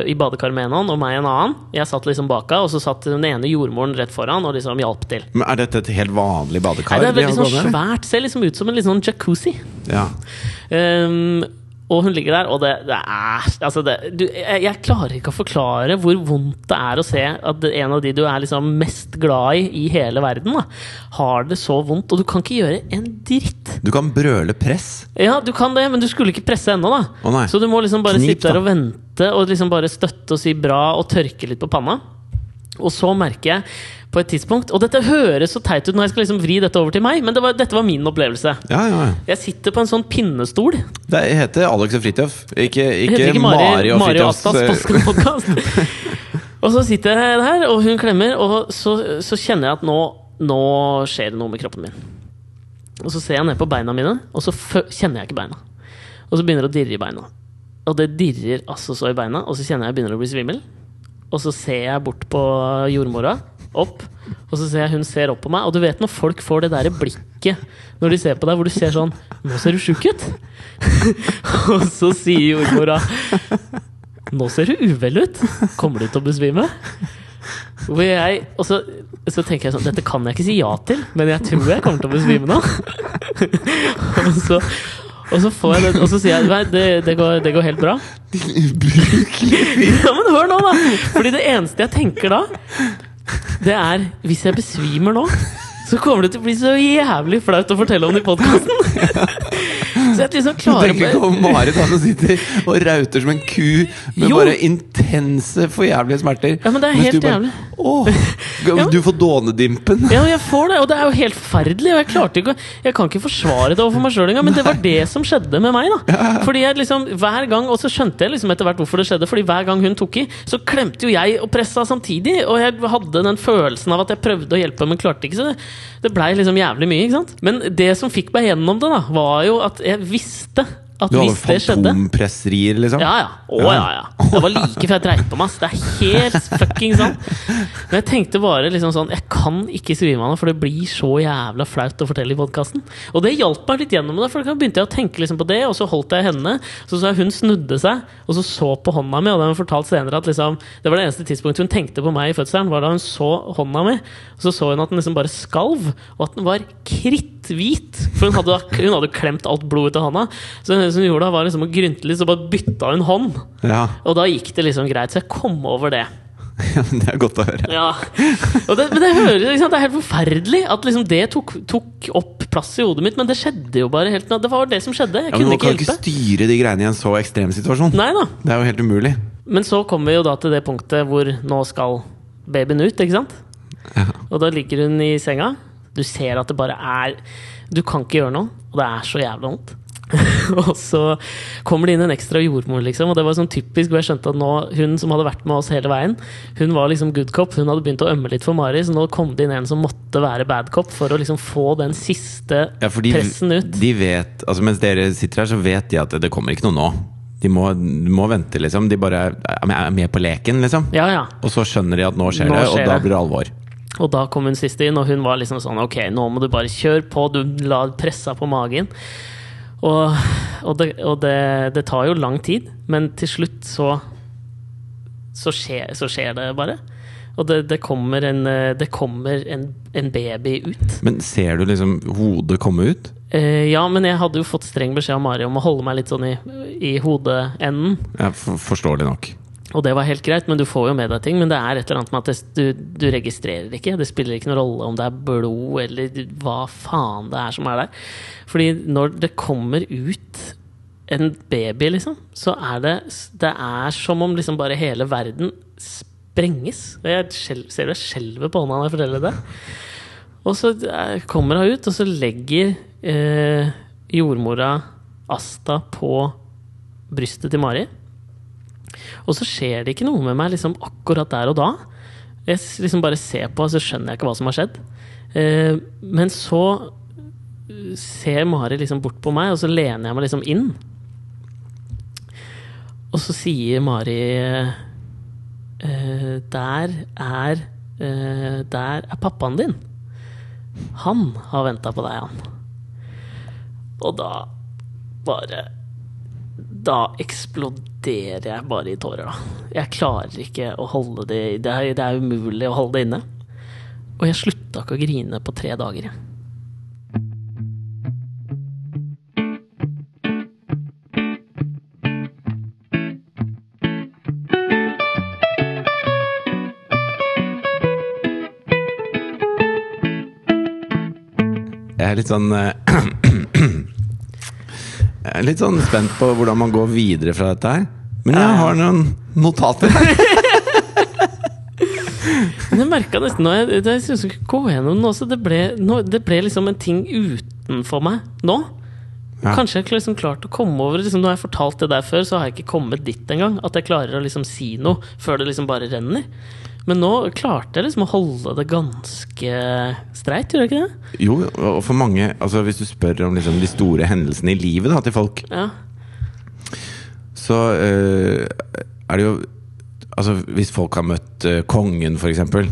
i badekaret med en hånd, og meg en annen. Jeg satt liksom bak henne, og så satt den ene jordmoren rett foran og liksom hjalp til. Men Er dette et helt vanlig badekar? Nei, det er veldig har sånn svært. Ser liksom ut som en litt sånn jacuzzi. Ja. Um, og hun ligger der, og det, det er altså det, du, jeg, jeg klarer ikke å forklare hvor vondt det er å se at en av de du er liksom mest glad i i hele verden, da, har det så vondt. Og du kan ikke gjøre en dritt. Du kan brøle press. Ja, du kan det, men du skulle ikke presse ennå, da. Oh. Så du må liksom bare Knip, sitte der og vente og liksom bare støtte og si bra og tørke litt på panna. Og så merker jeg på et tidspunkt Og dette høres så teit ut når jeg skal liksom vri dette over til meg, men det var, dette var min opplevelse. Ja, ja, ja. Jeg sitter på en sånn pinnestol. Det heter Alex og Fridtjof, ikke, ikke, ikke Mari, og Mari Fridtjofs Astas eh, og så sitter jeg her, og hun klemmer, og så, så kjenner jeg at nå, nå skjer det noe med kroppen min. Og så ser jeg ned på beina mine, og så kjenner jeg ikke beina. Og så begynner det å dirre i beina. Og det dirrer altså så i beina, og så kjenner jeg jeg begynner å bli svimmel. Og så ser jeg bort på jordmora, opp, og så ser jeg hun ser opp på meg. Og du vet når folk får det der blikket når de ser på deg, hvor du ser sånn Nå ser du sjuk ut! og så sier jordmora Nå ser du uvel ut! Kommer du til å besvime? Hvor jeg, og så, så tenker jeg sånn Dette kan jeg ikke si ja til, men jeg tror jeg kommer til å besvime nå. og, så, og så får jeg det, og så sier jeg Nei, det, det, går, det går helt bra. ja, men hør nå, da! Fordi det eneste jeg tenker da, det er Hvis jeg besvimer nå, så kommer det til å bli så jævlig flaut å fortelle om det i podkasten. så jeg liksom Du klarer tenker ikke over Marit som sitter og rauter som en ku med Jo. bare intense, forjævlige smerter. Ja, men det er helt bare, jævlig. Åh, Du får dånedimpen. Ja, jeg får det, og det er jo helt forferdelig. Og jeg klarte ikke Jeg kan ikke forsvare det overfor meg sjøl engang, men det var det som skjedde med meg. da Fordi jeg liksom hver gang Og så skjønte jeg liksom etter hvert hvorfor det skjedde. Fordi hver gang hun tok i, så klemte jo jeg og pressa samtidig. Og jeg hadde den følelsen av at jeg prøvde å hjelpe, men klarte ikke. Så det, det blei liksom jævlig mye. ikke sant Men det som fikk meg gjennom det, da var jo at jeg visste at Du hadde hvis det skjedde fantompresserier, liksom? ja, ja. Å, ja, ja. Det var like før jeg dreit på meg. Så Det er helt fucking sant. Men jeg tenkte bare liksom sånn Jeg kan ikke svime av nå, for det blir så jævla flaut å fortelle i podkasten. Og det hjalp meg litt gjennom det, for da begynte jeg å tenke liksom på det, og så holdt jeg henne. Så så jeg hun snudde seg, og så så på hånda mi, og det har hun fortalt senere at liksom Det var det eneste tidspunktet hun tenkte på meg i fødselen, var da hun så hånda mi. Og så så hun at den liksom bare skalv, og at den var kritthvit. For hun hadde, hun hadde klemt alt blod ut av hånda. Så det hun gjorde da, var liksom å grynte litt, så bare bytta hun hånd. Ja. Og da gikk det liksom greit, så jeg kom over det. Ja, men Det er godt å høre. Ja. Og det, men det, hører, liksom, det er helt forferdelig at liksom det tok, tok opp plass i hodet mitt, men det skjedde jo bare helt Det var det som skjedde. Jeg Ja, men Man kan ikke styre de greiene i en så ekstrem situasjon. Nei da. Det er jo helt umulig. Men så kommer vi jo da til det punktet hvor nå skal babyen ut, ikke sant? Ja. Og da ligger hun i senga. Du ser at det bare er Du kan ikke gjøre noe, og det er så jævlig vondt. og så kommer det inn en ekstra jordmor, liksom. Og det var sånn typisk hvor jeg skjønte at nå, hun som hadde vært med oss hele veien, hun var liksom good cop. Hun hadde begynt å ømme litt for Mari, så nå kom det inn en som måtte være bad cop for å liksom få den siste Ja, de, pressen ut. de vet altså Mens dere sitter her, så vet de at det kommer ikke noe nå. De må, de må vente, liksom. De bare er med- på leken, liksom. Ja, ja. Og så skjønner de at nå skjer Nå det, og skjer da blir det alvor. Og da kom hun sist inn, og hun var liksom sånn Ok, nå må du bare kjøre på. Du la pressa på magen. Og, og, det, og det, det tar jo lang tid, men til slutt så så skjer, så skjer det bare. Og det, det kommer, en, det kommer en, en baby ut. Men ser du liksom hodet komme ut? Eh, ja, men jeg hadde jo fått streng beskjed av Mari om å holde meg litt sånn i, i hodeenden. Ja, for, forståelig nok. Og det var helt greit, men du får jo med deg ting. Men det er et eller annet med at det, du, du registrerer ikke. Det spiller ikke noen rolle om det er blod eller hva faen det er som er der. Fordi når det kommer ut en baby, liksom, så er det Det er som om liksom bare hele verden sprenges. Og jeg ser det skjelver på hånda når jeg forteller det. Og så eh, kommer hun ut, og så legger eh, jordmora Asta på brystet til Mari. Og så skjer det ikke noe med meg liksom akkurat der og da. Jeg liksom bare ser på, og så skjønner jeg ikke hva som har skjedd. Eh, men så eh, ser Mari liksom bort på meg, og så lener jeg meg liksom inn. Og så sier Mari eh, Der er eh, Der er pappaen din. Han har venta på deg, han. Og da bare da eksploderer jeg bare i tårer, da. Jeg klarer ikke å holde det Det er, det er umulig å holde det inne. Og jeg slutta ikke å grine på tre dager. jeg. Jeg er litt sånn eh, Jeg er litt sånn spent på hvordan man går videre fra dette her. Men jeg har noen notater her. Men jeg merka nesten nå jeg, jeg synes jeg skulle gå gjennom den også, det ble, nå, det ble liksom en ting utenfor meg nå. Ja. Kanskje jeg liksom klart å komme over liksom, Når jeg har fortalt det der før, så har jeg ikke kommet dit engang. At jeg klarer å liksom si noe før det liksom bare renner. Men nå klarte jeg liksom å holde det ganske streit, gjorde jeg ikke det? Jo, og for mange altså Hvis du spør om liksom de store hendelsene i livet da, til folk, Ja. så eh, er det jo Altså Hvis folk har møtt uh, kongen, for eksempel,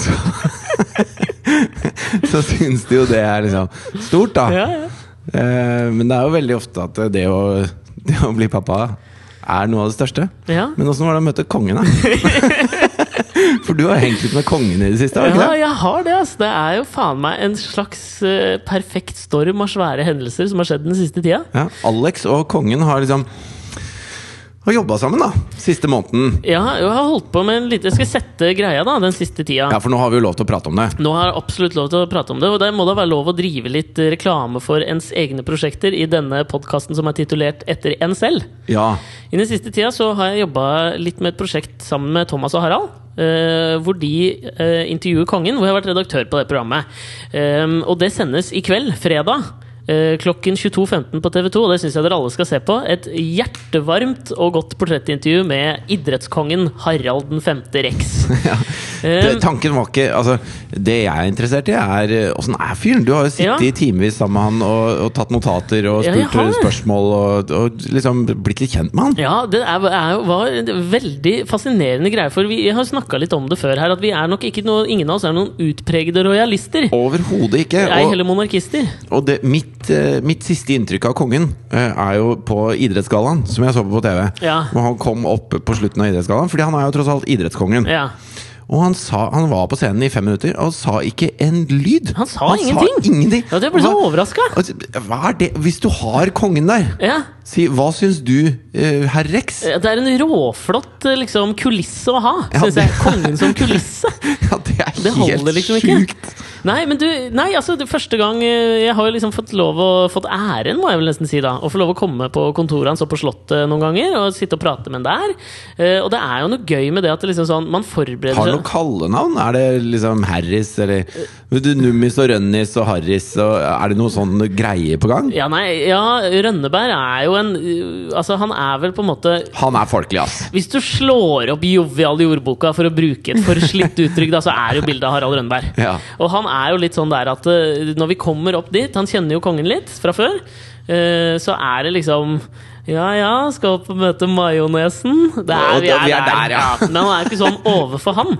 så, så syns de jo det er liksom stort, da. Ja, ja. Uh, men det er jo veldig ofte at det å, det å bli pappa er noe av det største. ja. Men åssen var det å møte kongen, da? For du har hengt ut med kongen i det siste? har Ja, jeg har det. Altså. Det er jo faen meg en slags uh, perfekt storm av svære hendelser som har skjedd den siste tida. Ja, Alex og kongen har liksom Har jobba sammen, da. Siste måneden. Ja, jeg har holdt på med en liten Jeg skal sette greia da, den siste tida. Ja, for nå har vi jo lov til å prate om det. Nå har jeg absolutt lov til å prate om det, og det må da være lov å drive litt eh, reklame for ens egne prosjekter i denne podkasten som er titulert Etter en selv. Ja. I den siste tida så har jeg jobba litt med et prosjekt sammen med Thomas og Harald. Eh, hvor de eh, intervjuer kongen, hvor jeg har vært redaktør på det programmet. Um, og det sendes i kveld, fredag. Eh, Klokken 22.15 på TV2, og det syns jeg dere alle skal se på. Et hjertevarmt og godt portrettintervju med idrettskongen Harald 5. Rex. ja. Det, tanken var ikke Altså, det jeg er interessert i, er eh, åssen er fyren? Du har jo sittet Ja. i timevis sammen med han og, og tatt notater og spurt ja, spørsmål og, og liksom blitt litt kjent med han. Ja, det er, er, var en veldig fascinerende greie. For vi har snakka litt om det før her, at vi er nok ikke noe, ingen av oss er noen utpregede rojalister. Overhodet ikke. Ei er heller monarkister. og det, mitt, eh, mitt siste inntrykk av kongen eh, er jo på Idrettsgallaen, som jeg så på på TV. Ja. Hvor han kom opp på slutten av Idrettsgallaen, fordi han er jo tross alt idrettskongen. Ja. Og han, sa, han var på scenen i fem minutter og sa ikke en lyd. Han sa ingenting. Sa ingenting. Ja, det ble så overraska. Altså, Hva er det Hvis du har kongen der, Ja. Si hva syns du, uh, herr Rex? Det er en råflott eh, liksom, kulisse å ha, Ja, syns jeg. Kongen som kulisse. Ja, det er Det helt liksom sjukt. Nei, men du, nei, altså det første gang eh, Jeg har jo liksom fått lov å Fått æren, må jeg vel nesten si, da. Å få lov å komme på kontoret hans og på Slottet noen ganger og sitte og prate med han der. Uh, og det er jo noe gøy med det at det liksom sånn man forbereder Har du noe kallenavn? Er det liksom Harris, eller du, Nummis og Rønnis og Harris og Er det noe sånn greie på gang? Ja, nei, ja, Rønneberg er jo en uh, Altså, han er vel på en måte Han er folkelig, ass. Hvis du slår opp Jovial i ordboka for å bruke et forslitt uttrykk, da, så er jo bildet av Harald Rønneberg. Ja. Og han er jo litt sånn der at uh, når vi kommer opp dit Han kjenner jo kongen litt fra før. uh, så er det liksom ja ja, skal opp og møte majonesen. Det er, vi er der, ja. Men han er ikke sånn overfor han.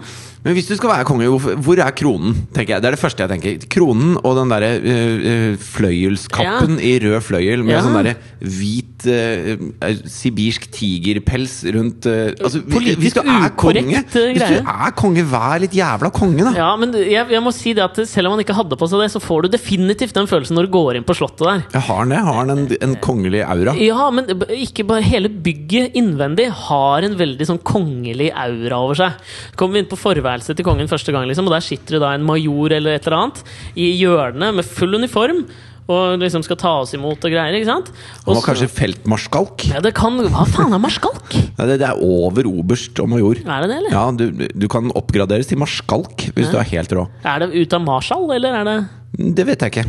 Men hvis du skal være konge, hvor er kronen? tenker jeg Det er det første jeg tenker. Kronen og den derre øh, fløyelskappen i rød fløyel med Ja. sånn derre hvit øh, uh, sibirsk tigerpels rundt uh, altså, Politisk hvis du er konge, greie. Hvis du er konge, vær litt jævla konge, da! Ja, men jeg, jeg må si det at selv om han ikke hadde på seg det, så får du definitivt den følelsen når du går inn på slottet der. Jeg har han det? Har han en, en kongelig aura? Ja, men ikke bare hele bygget innvendig har en veldig sånn kongelig aura over seg. Kommer vi inn på forværelset til kongen første gang, liksom, og der sitter det da en major eller et eller annet i hjørnet med full uniform. Og liksom skal ta oss imot og greier. ikke sant? Og Han var kanskje feltmarskalk? ja, det kan, Hva faen er marskalk? Ja, det, det er over oberst og major. Er det det, eller? Ja, du, du kan oppgraderes til marskalk hvis du er helt rå. Er det ut av marshal, eller er det Det vet jeg ikke.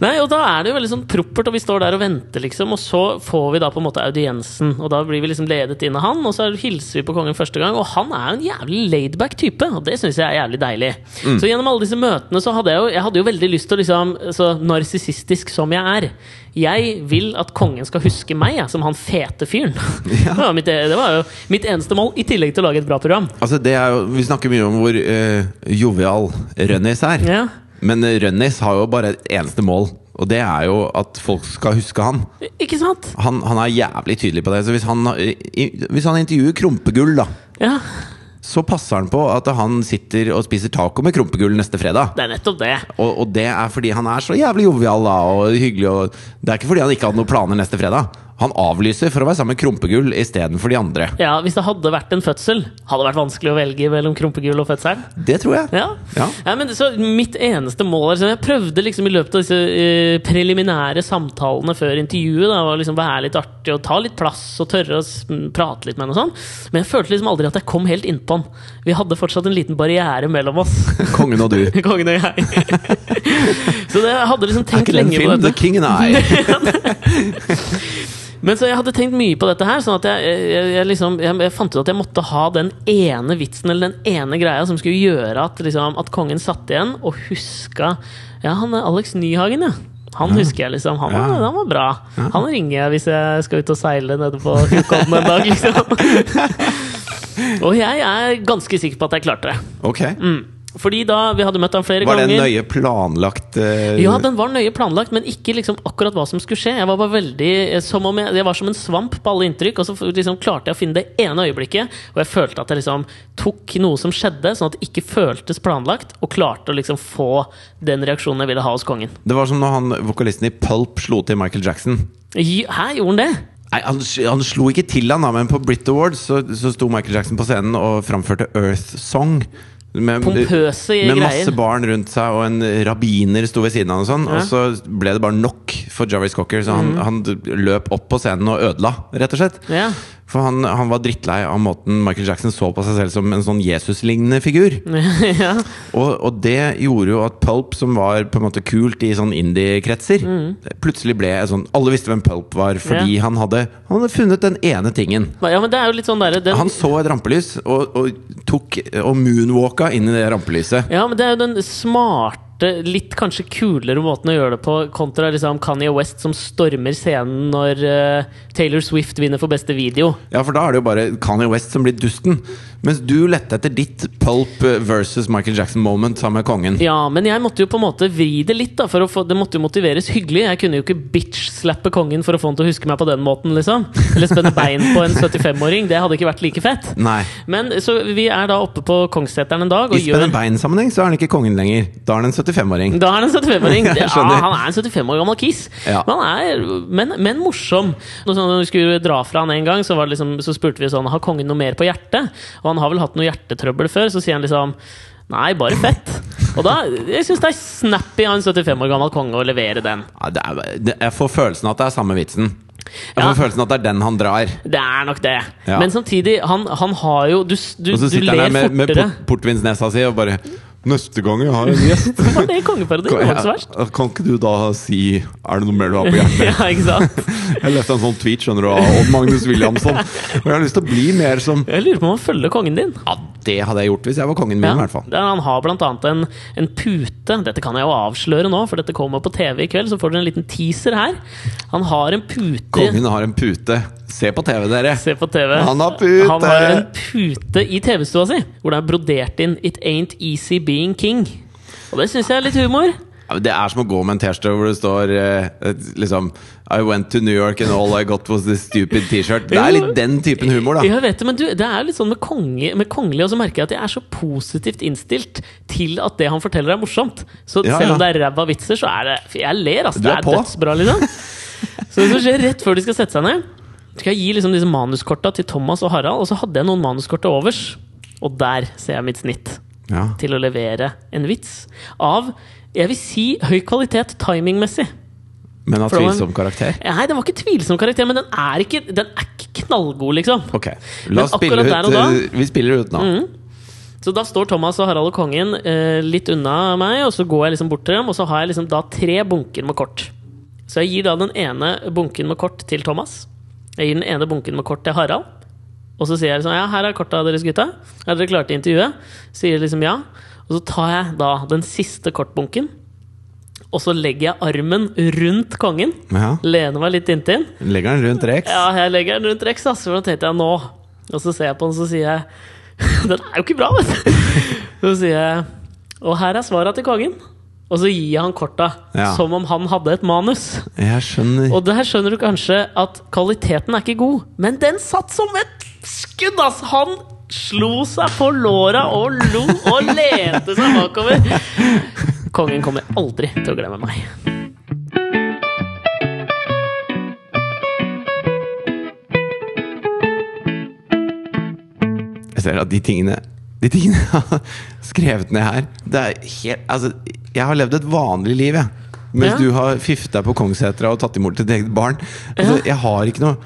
Nei, og da er det jo veldig sånn proppert, og vi står der og venter, liksom. Og så får vi da på en måte audiensen, og da blir vi liksom ledet inn av han. Og så hilser vi på kongen første gang, og han er jo en jævlig laidback type, og det syns jeg er jævlig deilig. Mm. Så gjennom alle disse møtene så hadde jeg jo, jeg hadde jo veldig lyst til å liksom Så narsissistisk som jeg er jeg vil at kongen skal huske meg jeg, som han fete fyren. Det, var mitt, det var jo mitt eneste mål, i tillegg til å lage et bra program. Altså, det jo, vi snakker mye om hvor uh, jovial Rønnis er. Ja. Men Rønnis har jo bare et eneste mål, og det er jo at folk skal huske han. Ikke sant? Han, han er jævlig tydelig på det. Så hvis han, hvis han intervjuer Krumpegull, da, Ja, så passer han på at han sitter og spiser taco med krumpegull neste fredag. det er nettopp det. Og, og det er fordi han er så jævlig jovial da, og hyggelig. Og det er ikke fordi han ikke hadde noen planer neste fredag. Han avlyser for å være sammen med Krompegull istedenfor de andre. Ja, Hvis det hadde vært en fødsel, hadde det vært vanskelig å velge mellom krumpegull og fødsel. Det tror jeg. Ja. Ja. men så Mitt eneste mål er, Jeg prøvde liksom i løpet av disse eh, preliminære samtalene før intervjuet da, var liksom være litt artig og ta litt plass og tørre å prate litt med ham. og sånn. Men jeg følte liksom aldri at jeg kom helt innpå han. Vi hadde fortsatt en liten barriere mellom oss. Kongen og du. Kongen og jeg. så det, jeg hadde liksom Er lenge ikke det en på film? dette. The King and I. Men så jeg hadde tenkt mye på dette her, sånn at jeg, jeg, jeg, liksom, jeg, fant ut at jeg måtte ha den ene vitsen eller den ene greia som skulle gjøre at, liksom, at kongen satt igjen og huska Ja, han er Alex Nyhagen, ja. Han husker jeg, liksom. Han, Ja. han var bra. Han ringer jeg hvis jeg skal ut og seile nede på Fjordkollen en dag, liksom. og jeg er ganske sikker på at jeg klarte det. Ok. Fordi da vi hadde møtt ham flere ganger. Var det ganger nøye planlagt Uh... ja, den var nøye planlagt, men ikke liksom akkurat hva som skulle skje. Jeg var bare veldig eh, som om jeg, jeg var som en svamp på alle inntrykk, og så liksom klarte jeg å finne det ene øyeblikket, og jeg følte at jeg liksom tok noe som skjedde, sånn at det ikke føltes planlagt, og klarte å liksom få den reaksjonen jeg ville ha hos kongen. Det var som når han, vokalisten i Pulp slo til Michael Jackson. Hæ, gjorde han det? Nei, han, han slo ikke til han da, men på Brit Awards så, så sto Michael Jackson på scenen og framførte Earth Song. Med, Pompøse med masse barn rundt seg, og en rabbiner sto ved siden av. Og sånn Ja. Og så ble det bare nok for Jarvis Cocker, så han, han løp opp på scenen og ødela, rett og slett. Ja. For han, han var drittlei av måten Michael Jackson så på seg selv som en sånn Jesus-lignende figur. ja. Og, og det gjorde jo at Pulp, som var på en måte kult i sånn indie-kretser, plutselig ble sånn Alle visste hvem Pulp var, fordi Ja. han, hadde, han hadde funnet den ene tingen. ja, men det er jo litt sånn der, den- Han så et rampelys og, og tok og moonwalka inn i det rampelyset. Ja, men det er jo den smarte, litt kanskje kulere måten å gjøre det på, kontra liksom Kanye West som stormer scenen når uh, Taylor Swift vinner for beste video. Ja, for da er det jo bare Kanye West som blir dusten. Mens du lette etter ditt Pulp versus Michael Jackson-moment sammen med kongen. Ja, men jeg måtte jo på en måte vri det litt, da, få, det måtte jo motiveres hyggelig. Jeg kunne jo ikke bitch-slappe kongen for å få han til å huske meg på den måten, liksom. Eller spenne bein på en 75-åring. Det hadde ikke vært like fett. Nei. Men så vi er da oppe på Kongsseteren en dag og I spenne bein-sammenheng så er han ikke kongen lenger. Da er han en 75-åring. Da er han en 75-åring. Ja, han er en 75 år gammel kiss. Ja. Men, er, men, men morsom. Når vi skulle dra fra han en gang, så, var det liksom, så spurte vi sånn Har kongen noe mer på hjertet. Og han har vel hatt noe hjertetrøbbel før. Så sier han liksom Nei, bare fett. Og da, jeg syns det er snappy av en 75 år gammel konge å levere den. Ja, det er, det, jeg får følelsen at det er samme vitsen. Jeg får Ja. følelsen at det er den han drar. Det er nok det. Ja. Men samtidig, han, han har jo Du, du, Og så du sitter han der med, med fortere. port, portvinsnesa si og bare Neste gang jeg har en gjest det kan, kan ikke du da si Er det noe mer du har på hjertet? Ja, ikke sant? Jeg leste en sånn tweet skjønner du, av Odd Magnus Williamson. Og jeg har lyst til å bli mer som Jeg lurer på om han følger kongen din. Ja, det hadde jeg gjort hvis jeg var kongen min, Ja, i hvert fall. han har blant annet en, en pute Dette kan jeg jo avsløre nå, for dette kommer på TV i kveld. Så får dere en liten teaser her. Han har en pute Kongen har en pute. Se på TV, dere. Se på TV. Han har pute! Han har en pute i TV-stua si, hvor det er brodert inn 'It ain't easy being king'. Og det syns jeg er litt humor. Det er som å gå med en T-skjorte hvor det står eh, liksom I went to New York and all I got was this stupid T-shirt. Det er litt den typen humor, da. Jeg vet det, men du, det er litt sånn med, konge, med kongelig, og så merker jeg at jeg er så positivt innstilt til at det han forteller er morsomt. Så Ja, selv om det er ræva vitser, så er det Jeg ler, altså. Det er er dødsbra, liksom. Så det som skjer rett før de skal sette seg ned, skal jeg gi liksom disse manuskorta til Thomas og Harald, og så hadde jeg noen manuskort til overs. Og der ser jeg mitt snitt Ja. til å levere en vits av jeg vil si høy kvalitet timingmessig. Men av tvilsom karakter. Nei, den var ikke tvilsom karakter, men den er ikke, den er ikke knallgod, liksom. Ok, la oss spille ut da- eh, Vi spiller ut nå. Så da står Thomas og Harald og kongen eh, litt unna meg, og så går jeg liksom bort til dem, og så har jeg liksom da tre bunker med kort. Så jeg gir da den ene bunken med kort til Thomas. Jeg gir den ene bunken med kort til Harald. Og så sier jeg liksom ja, her er korta deres, gutta. Er dere klare til intervjuet? Sier liksom ja. Og så tar jeg da den siste kortbunken, og så legger jeg armen rundt kongen. Ja. Lener meg litt inntil. Legger den rundt Rex. Ja, jeg legger den rundt Rex, Altså, for da tenkte jeg nå. Og så ser jeg på den, så sier jeg Den er jo ikke bra, vet du! Så sier jeg Og her er svara til kongen. Og så gir jeg han korta, Ja. som om han hadde et manus. Jeg skjønner. Og der skjønner du kanskje at kvaliteten er ikke god, men den satt som et skudd, Altså. Han slo seg på låra og lo og lente seg bakover. Kongen kommer aldri til å glemme meg. Jeg ser at de tingene De tingene jeg har skrevet ned her Det er helt Altså, jeg har levd et vanlig liv, jeg. Mens Ja. du har deg på Kongssetra og tatt imot ditt eget barn. Altså, jeg har ikke noe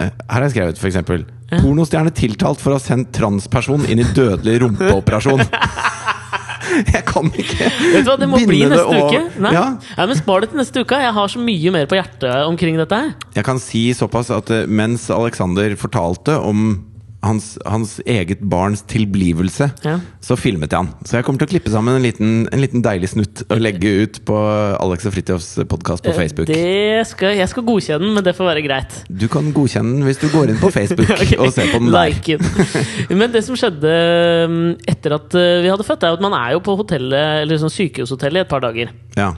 Eh, Her har jeg skrevet for eksempel Pornostjerne tiltalt for å ha sendt transperson inn i dødelig rumpeoperasjon. Jeg kan ikke Vet du hva, det må bli neste og- uke. Nei. Ja, Nei, men Spar det til neste uke. Jeg har så mye mer på hjertet omkring dette her. jeg kan si såpass at eh, mens Alexander fortalte om hans, hans eget barns tilblivelse, Ja. så filmet jeg han. Så jeg kommer til å klippe sammen en liten, en liten deilig snutt og legge ut på Alex og Fridtjofs podkast på Facebook. Eh, Det skal, jeg skal godkjenne den, men det får være greit. Du kan godkjenne den hvis du går inn på Facebook okay. og ser på den der. like. Men det som skjedde um, etter at uh, vi hadde født, er at man er jo på hotellet, eller sånn sykehushotellet i et par dager. Ja.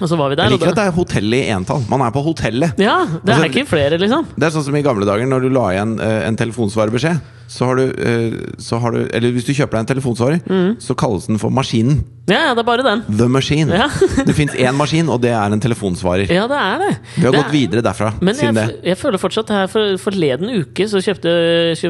Og så var vi der. Jeg liker at det er hotell i entall. Man er på hotellet. ja, det Altså, er ikke flere, liksom. Det er sånn som i gamle dager når du la igjen uh, en telefonsvarebeskjed. Så har, du, eh, så har du Eller hvis du kjøper deg en telefonsvarer, så kalles den for maskinen. Ja, ja, det er bare den. The Machine. Ja. det fins én maskin, og det er en telefonsvarer. Ja, det er det. Vi har Det gått er- videre derfra Men jeg, det. jeg føler fortsatt her for, Forleden uke så, kjøpte,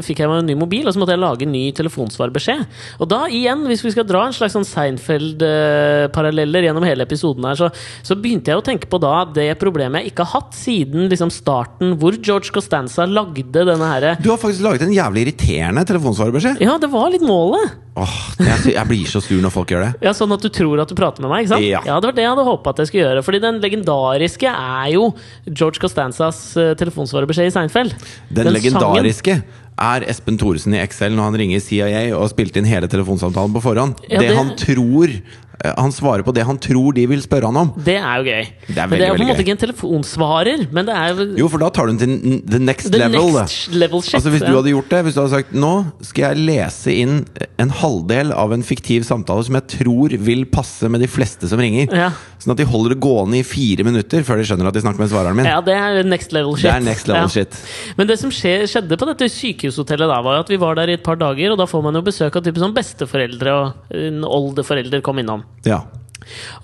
fikk jeg meg en ny mobil, og så måtte jeg lage en ny telefonsvarbeskjed. Og da igjen, hvis vi skal dra en slags sånn Seinfeld-paralleller gjennom hele episoden her, så, så begynte jeg å tenke på da det problemet jeg ikke har hatt siden liksom starten, hvor George Costanza lagde denne herre Du har faktisk laget en jævlig irriterende telefonsvarebeskjed. Ja, det var litt målet! Åh, jeg, jeg blir så sur når folk gjør det. Ja, Sånn at du tror at du prater med meg? ikke sant? Ja. Det var det jeg hadde håpa at jeg skulle gjøre. Fordi den legendariske er jo George Costanzas uh, telefonsvarebeskjed i Seinfeld. Den, den legendariske er Espen Thoresen i Excel når han ringer CIA og har spilt inn hele telefonsamtalen på forhånd. Ja, det, det- han tror eh, Han svarer på det han tror de vil spørre han om. Det er jo gøy. Det er men det er jo på en måte gøy. ikke en telefonsvarer, men det er jo Jo, for da tar du den til the next the level. next level shit. Altså Hvis du hadde gjort det Hvis du hadde sagt Nå skal jeg lese inn en halvdel av en fiktiv samtale som jeg tror vil passe med de fleste som ringer. Ja. Sånn at de holder det gående i fire minutter før de skjønner at de snakker med svareren min. ja, det er next level shit. Det er next level Ja. shit. Men det som skje, skjedde på dette sykehushotellet, da var at vi var der i et par dager, og da får man jo besøk av type sånn besteforeldre og en oldeforelder kom innom. Ja.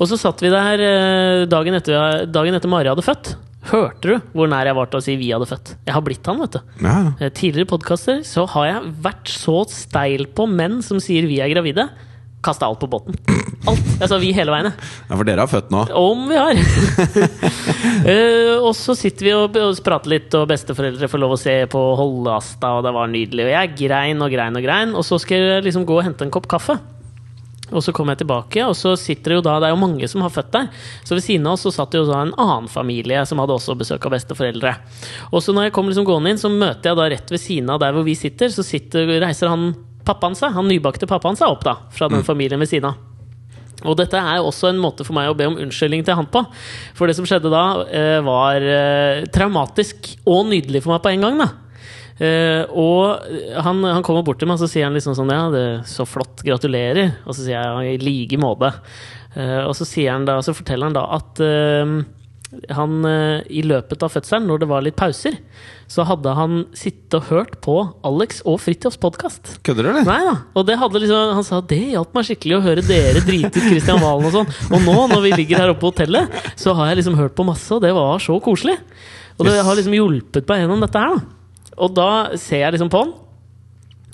Og så satt vi der eh, dagen etter, dagen etter Mari hadde født. Hørte du hvor nær jeg var til å si vi hadde født? Jeg har blitt han, vet du. ja. Eh, Tidligere podkaster så har jeg vært så steil på menn som sier vi er gravide. Kasta alt på båten. Alt. Jeg sa vi hele veien. Ja, for dere har født nå. Om vi har! uh, og så sitter vi og, og prater litt, og besteforeldre får lov å se på Holdasta, og det var nydelig. Og jeg grein og grein og grein, og så skal jeg liksom gå og hente en kopp kaffe. Og så kom jeg tilbake, og så sitter det jo da Det er jo mange som har født der. Så ved siden av oss så satt det jo da en annen familie som hadde også besøk av besteforeldre. Og så når jeg kommer liksom gående inn, så møter jeg da rett ved siden av der hvor vi sitter, så sitter, reiser han pappaen seg, han nybakte pappaen seg opp da, fra den familien ved siden av. Og dette er også en måte for meg å be om unnskyldning til han på. For det som skjedde da, eh, var eh, traumatisk og nydelig for meg på en gang. da. Eh, og han, han kommer bort til meg og så sier han liksom sånn Ja, det er så flott, gratulerer. Og så sier jeg i like måte. Eh, og så, da, så forteller han da at eh, han i løpet av fødselen, når det var litt pauser, så hadde han sittet og hørt på Alex og Fridtjofs podkast. Kødder du, eller? Nei da. Og det hadde liksom, han sa det hjalp meg skikkelig å høre dere drite ut Kristian Valen og sånn. Og nå, når vi ligger her oppe på hotellet, så har jeg liksom hørt på masse, og det var så koselig. Og det har liksom hjulpet meg gjennom dette her, da. Og da ser jeg liksom på han,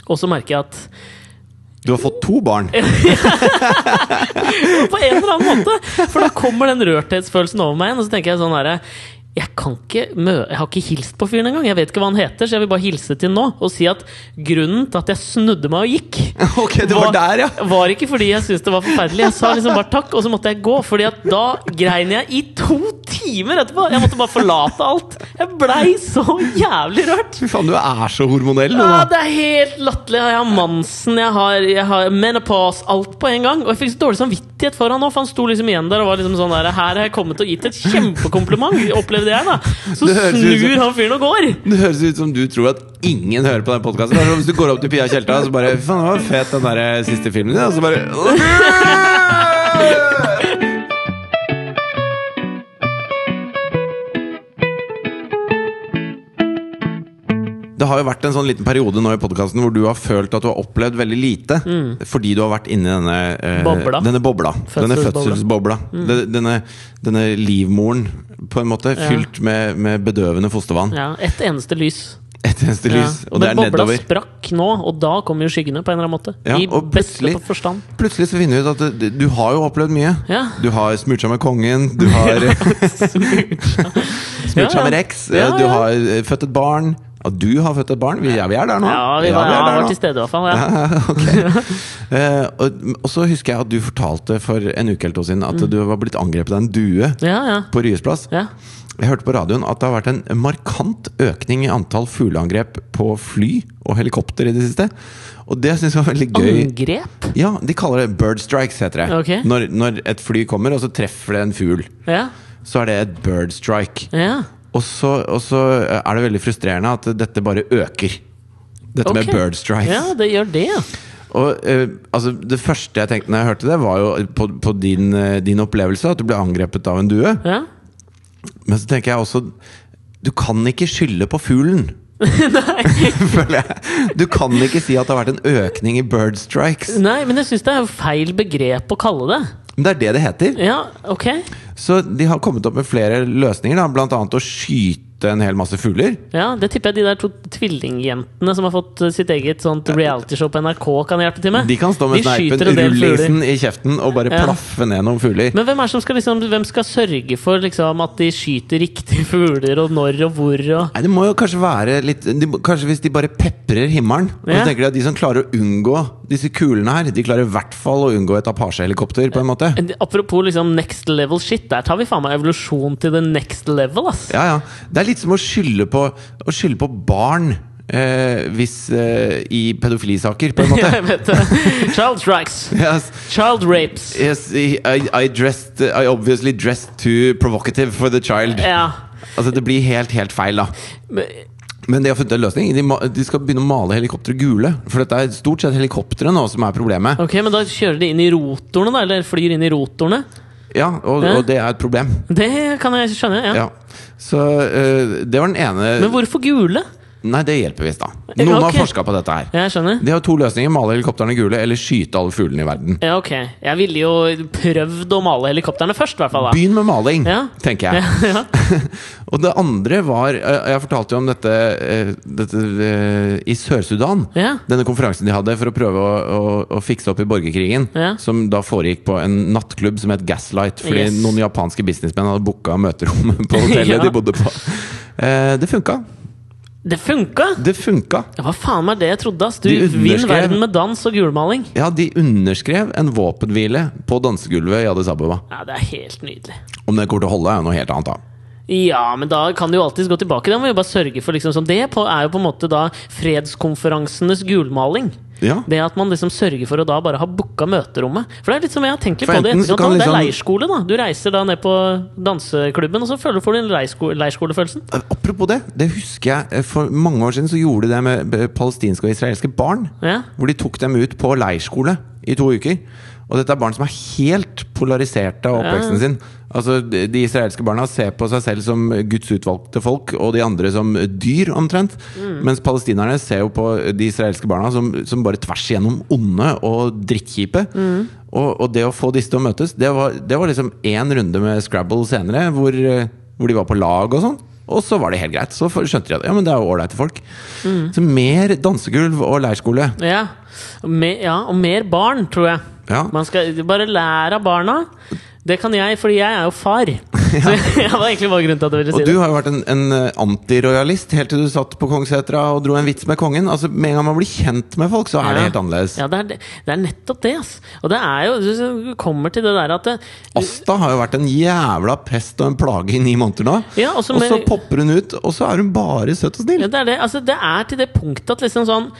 og så merker jeg at Du har fått to barn. På en eller annen måte! For da kommer den rørthetsfølelsen over meg igjen, og så tenker jeg sånn herre jeg kan ikke mø Jeg har ikke hilst på fyren engang. Jeg vet ikke hva han heter, så jeg vil bare hilse til nå og si at grunnen til at jeg snudde meg og gikk, okay, det var der, ja. var ikke fordi jeg syntes det var forferdelig. Jeg sa liksom bare takk, og så måtte jeg gå. Fordi at da grein jeg i to timer etterpå! Jeg måtte bare forlate alt. Jeg blei så jævlig rørt. Fy faen, du er så hormonell. Ja, det er helt latterlig. Jeg har Mansen, jeg har, jeg har menopause, alt på en gang. Og jeg fikk så dårlig samvittighet for han òg, for han sto liksom igjen der og var liksom sånn der Her har jeg kommet og gitt et kjempekompliment, opplevde jeg, da. Så snur som- han fyren og går. Det høres ut som du tror at ingen hører på den podkasten. Hvis du går opp til Pia Tjelta og så bare faen, det var fet den der eh, siste filmen din. Og så bare Det har jo vært en sånn liten periode nå i podkasten hvor du har følt at du har opplevd veldig lite. Fordi du har vært inni denne eh, Bobla. Denne bobla. Denne Fødselsbobla. Mm. Denne, denne, livmoren, på en måte, fylt med, med bedøvende fostervann. Ja, Ett eneste lys. Et eneste lys, og og det er Men bobla sprakk nå, og da kom jo skyggene, på en eller annen måte. Ja, I beste forstand. Plutselig så finner vi ut at du, du har jo opplevd mye. Ja. Du har smurt seg med kongen, du har smurt Ja, seg med ja. Rex, Ja, du har eh, født et barn. Ja, du har født et barn. Vi, ja, vi er der nå. Ja, vi var, er ja, der var nå. til stede i hvert fall. Ja. Ja, ok. Eh, og, og så husker jeg at du fortalte for en uke eller to siden at du var blitt angrepet av en due på Ryes plass. ja. Jeg hørte på radioen at det har vært en markant økning i antall fugleangrep på fly og helikopter i det siste. Og det syns jeg var veldig gøy. Angrep? Ja, de kaller det bird strikes, heter det. Okay. Når, når et fly kommer, og så treffer det en fugl. Ja. Så er det et bird strike. ja. Og så, og så er det veldig frustrerende at dette bare øker. Dette med bird strikes. Ja, det gjør det. Og uh, altså, Det første jeg tenkte når jeg hørte det, var jo på, på din, eh, din opplevelse, at du ble angrepet av en due. ja. Men så tenker jeg også Du kan ikke skylde på fuglen. Du kan ikke si at det har vært en økning i bird strikes. Nei, men jeg syns det er feil begrep å kalle det. Men det er det det heter. Ja, ok. Så de har kommet opp med flere løsninger, da, annet å skyte en hel masse fugler. Ja, Det tipper jeg de der to tvillingjentene som har fått eh, sitt eget sånt realityshow på NRK, kan hjelpe til med. De kan stå med sneipen, rullingsen i kjeften og bare Ja. plaffe ned noen fugler. Men hvem er som skal, liksom, hvem skal sørge for liksom, at de skyter riktige fugler, og når og hvor? Og Nei, det må jo kanskje være litt de, Kanskje hvis de bare peprer himmelen. Og så tenker de at De som klarer å unngå disse kulene her, de klarer i hvert fall å unngå et Apache-helikopter. på en måte Apropos liksom next level shit, der tar vi faen meg evolusjon til the next level, ass! Ja, ja. Det er litt som å skylde på, å skylde på barn eh, hvis, eh, i pedofilisaker, på en måte. Child strikes. Yes, Child rapes. yes, I, I, dressed, I obviously dressed too provocative for the child. Ja. Altså Det blir helt, helt feil, da. Men- Men de har funnet en løsning. De, de skal begynne å male helikoptre gule. For dette er stort sett helikoptre nå som er problemet. Ok, men da kjører de inn i rotorene, da? Eller flyr inn i rotorene? Ja, og, og det er et problem. Det kan jeg skjønne, ja. Ja. Så uh, det var den ene Men hvorfor gule? Nei, det hjelper visst, da. Noen har Ok. forska på dette her. Jeg skjønner. De har to løsninger. Male helikoptrene gule, eller skyte alle fuglene i verden. Ja, ok. Jeg ville jo prøvd å male helikoptrene først, i hvert fall. da Begynn med maling, Ja. tenker jeg. Ja, Og det andre var eh, Jeg fortalte jo om dette, eh, dette eh, i Sør-Sudan. Ja. Denne konferansen de hadde for å prøve å, å, å fikse opp i borgerkrigen. Ja. Som da foregikk på en nattklubb som het Gaslight. Fordi Yes. noen japanske businessmenn hadde booka møterommet på hotellet Ja. de bodde på. Det funka. Det funka! Det funka. Ja, Hva faen var det jeg trodde? ass? Du vinner verden med dans og gulmaling. Ja, de underskrev en våpenhvile på dansegulvet i Addis Ababa. Ja, Det er helt nydelig. Om det kommer til å holde, er jo noe helt annet, da. Ja, men da kan du jo alltids gå tilbake. Da må vi bare sørge for liksom Det er jo på en måte da fredskonferansenes gulmaling. Ja. Det at man liksom sørger for å da bare ha booka møterommet. For det er litt som jeg har tenkt litt på det etterkant. Liksom... Det er leirskole, da. Du reiser da ned på danseklubben, og så føler, du den leirsko leirskolefølelsen. Apropos det, det husker jeg eh, for mange år siden så gjorde de det med eh, palestinske og israelske barn. Ja. Hvor de tok dem ut på leirskole i to uker. Og dette er barn som er helt polariserte av oppveksten sin. Altså, de de israelske barna ser på seg selv som Guds utvalgte folk, og de andre som dyr, omtrent. Mm. Mens palestinerne ser jo på de israelske barna som, som bare tvers igjennom onde og drittkjipe. Mm. Og, og det å få disse til å møtes, det var, det var liksom én runde med Scrabble senere, hvor, eh, hvor de var på lag og sånn. Og så var det helt greit. Så skjønte de at ja, men det er jo ålreite folk. Mm. Så mer dansegulv og leirskole. Ja. Ja, og mer barn, tror jeg. Ja. Man skal bare lære av barna. Det kan jeg, fordi jeg er jo far. Så jeg var egentlig bare grunnen til at jeg ville si det. Og du har jo vært en, en eh, antirojalist helt til du satt på Kongssetra og dro en vits med kongen. Altså Med en gang man blir kjent med folk, så er det helt annerledes. Ja, det er, det, det er nettopp det, ass. Og det er jo Du kommer til det der at det, Asta har jo vært en jævla pest og en plage i ni måneder nå. Ja, og så popper hun ut, og så er hun bare søt og snill. Ja, det, er det. Altså, det er til det punktet at liksom sånn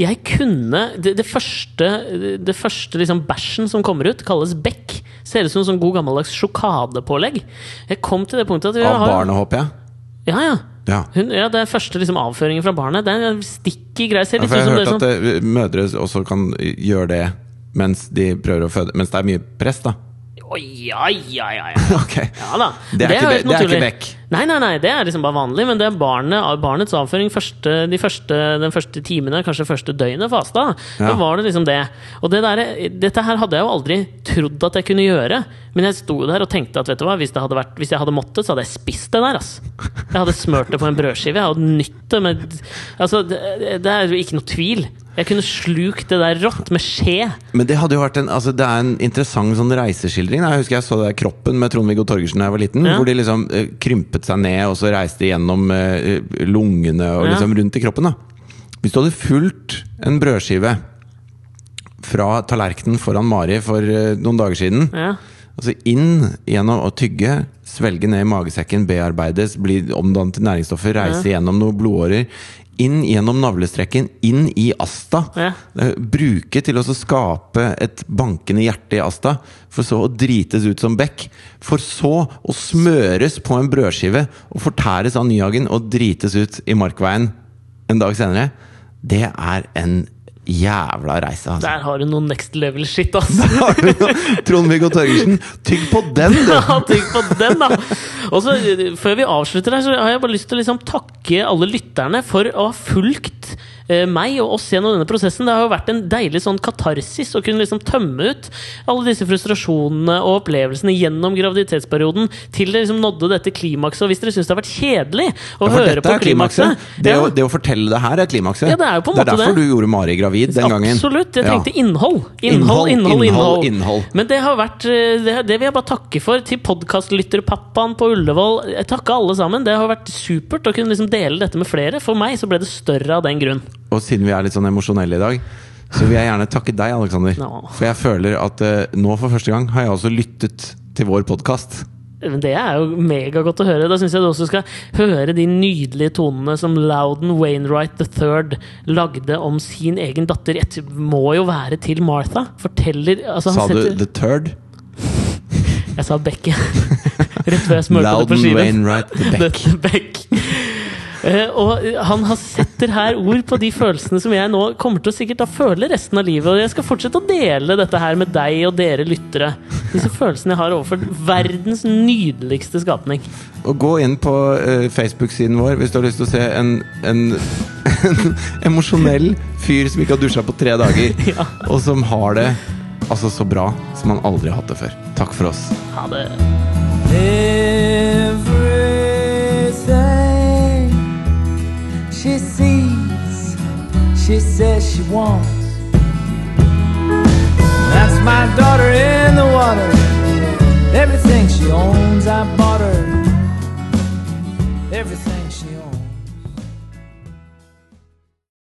jeg kunne Det, det første, det første liksom bæsjen som kommer ut, kalles Beck. Ser ut som sånn god gammeldags sjokadepålegg. Jeg kom til det punktet at vi Av har barnet, håper jeg. Ja, ja. Ja. Hun, ja, Det er første liksom, avføringen fra barnet. Det er sticky greie. Ser Ja, jeg har det hørt som at det, mødre også kan gjøre det mens de prøver å føde Mens det er mye press, da. Å, ja, ja, ja, ja. okay. Ja da. Det er ikke det er ikke naturlig. Nei, nei, nei, det er liksom bare vanlig, men det er barnet, barnets avføring første, de første, den første timene, kanskje første døgnet fasta. Da Ja. var det liksom det. Og det der, dette her hadde jeg jo aldri trodd at jeg kunne gjøre. Men jeg sto der og tenkte at vet du hva, hvis, vært, hvis jeg hadde måttet, så hadde jeg spist det der. ass. Jeg hadde smurt det på en brødskive. Jeg hadde nytt det med Altså, det, det er jo ikke noe tvil. Jeg kunne slukt det der rått med skje. Men det hadde jo vært en Altså det er en interessant sånn reiseskildring. Jeg husker jeg så det der Kroppen med Trond-Viggo Torgersen da jeg var liten. Ja. Hvor de liksom eh, krympet seg ned, og så reiste gjennom eh, lungene og Ja. liksom rundt i kroppen. da Hvis du hadde fulgt en brødskive fra tallerkenen foran Mari for eh, noen dager siden Ja. Altså inn gjennom å tygge, svelge ned i magesekken, bearbeides, bli omdannet til næringsstoffer, reise gjennom noen blodårer. Inn gjennom navlestrekken, inn i Asta. Ja. Bruke til å skape et bankende hjerte i Asta, for så å drites ut som bekk. For så å smøres på en brødskive og fortæres av Nyhagen og drites ut i Markveien en dag senere. Det er en jævla reise, altså. Der har du noe next level shit, ass. Trond-Viggo Torgersen, tygg på den, du! Ja, tygg på den, da! Og så, Før vi avslutter her, så har jeg bare lyst til å liksom takke alle lytterne for å ha fulgt meg og oss gjennom denne prosessen. Det har jo vært en deilig sånn katarsis å kunne liksom tømme ut alle disse frustrasjonene og opplevelsene gjennom graviditetsperioden til det liksom nådde dette klimakset. Og hvis dere syns det har vært kjedelig å Ja, høre på er klimakset. Det, ja, å, det å fortelle det her er klimakset. Ja, det er jo på en måte det er derfor det. du gjorde Mari gravid den gangen. Absolutt. Jeg Ja. trengte innhold. Innhold, Innhold, innhold, innhold, innhold. Men det har vært eh, Det, det vil jeg bare takke for til podkastlytterpappaen på Ullevål. Jeg takker alle sammen. Det har vært supert å kunne liksom dele dette med flere. For meg så ble det større av den grunn. Og siden vi er litt sånn emosjonelle i dag, så vil jeg gjerne takke deg, Aleksander. For jeg føler at uh, nå for første gang har jeg også lyttet til vår podkast. Det er jo megagodt å høre. Da syns jeg du også skal høre de nydelige tonene som Loudon Wainwright III lagde om sin egen datter. Det må jo være til Martha. Forteller altså, han Sa du The Third? Jeg sa Bekke. Rett før jeg smurte det på Loudon skiven. Wainwright The Beck. The Beck. Eh, og han har setter her ord på de følelsene som jeg nå kommer til å sikkert da føle resten av livet. Og jeg skal fortsette å dele dette her med deg og dere lyttere. Disse følelsene jeg har overfor verdens nydeligste skapning. Og gå inn på eh, Facebook-siden vår hvis du har lyst til å se en, en, en emosjonell fyr som ikke har dusja på tre dager, Ja. og som har det altså så bra som han aldri har hatt det før. Takk for oss. Ha det. seeds she says she wants. That's my daughter in the water. Everything she owns, I bought her. Everything.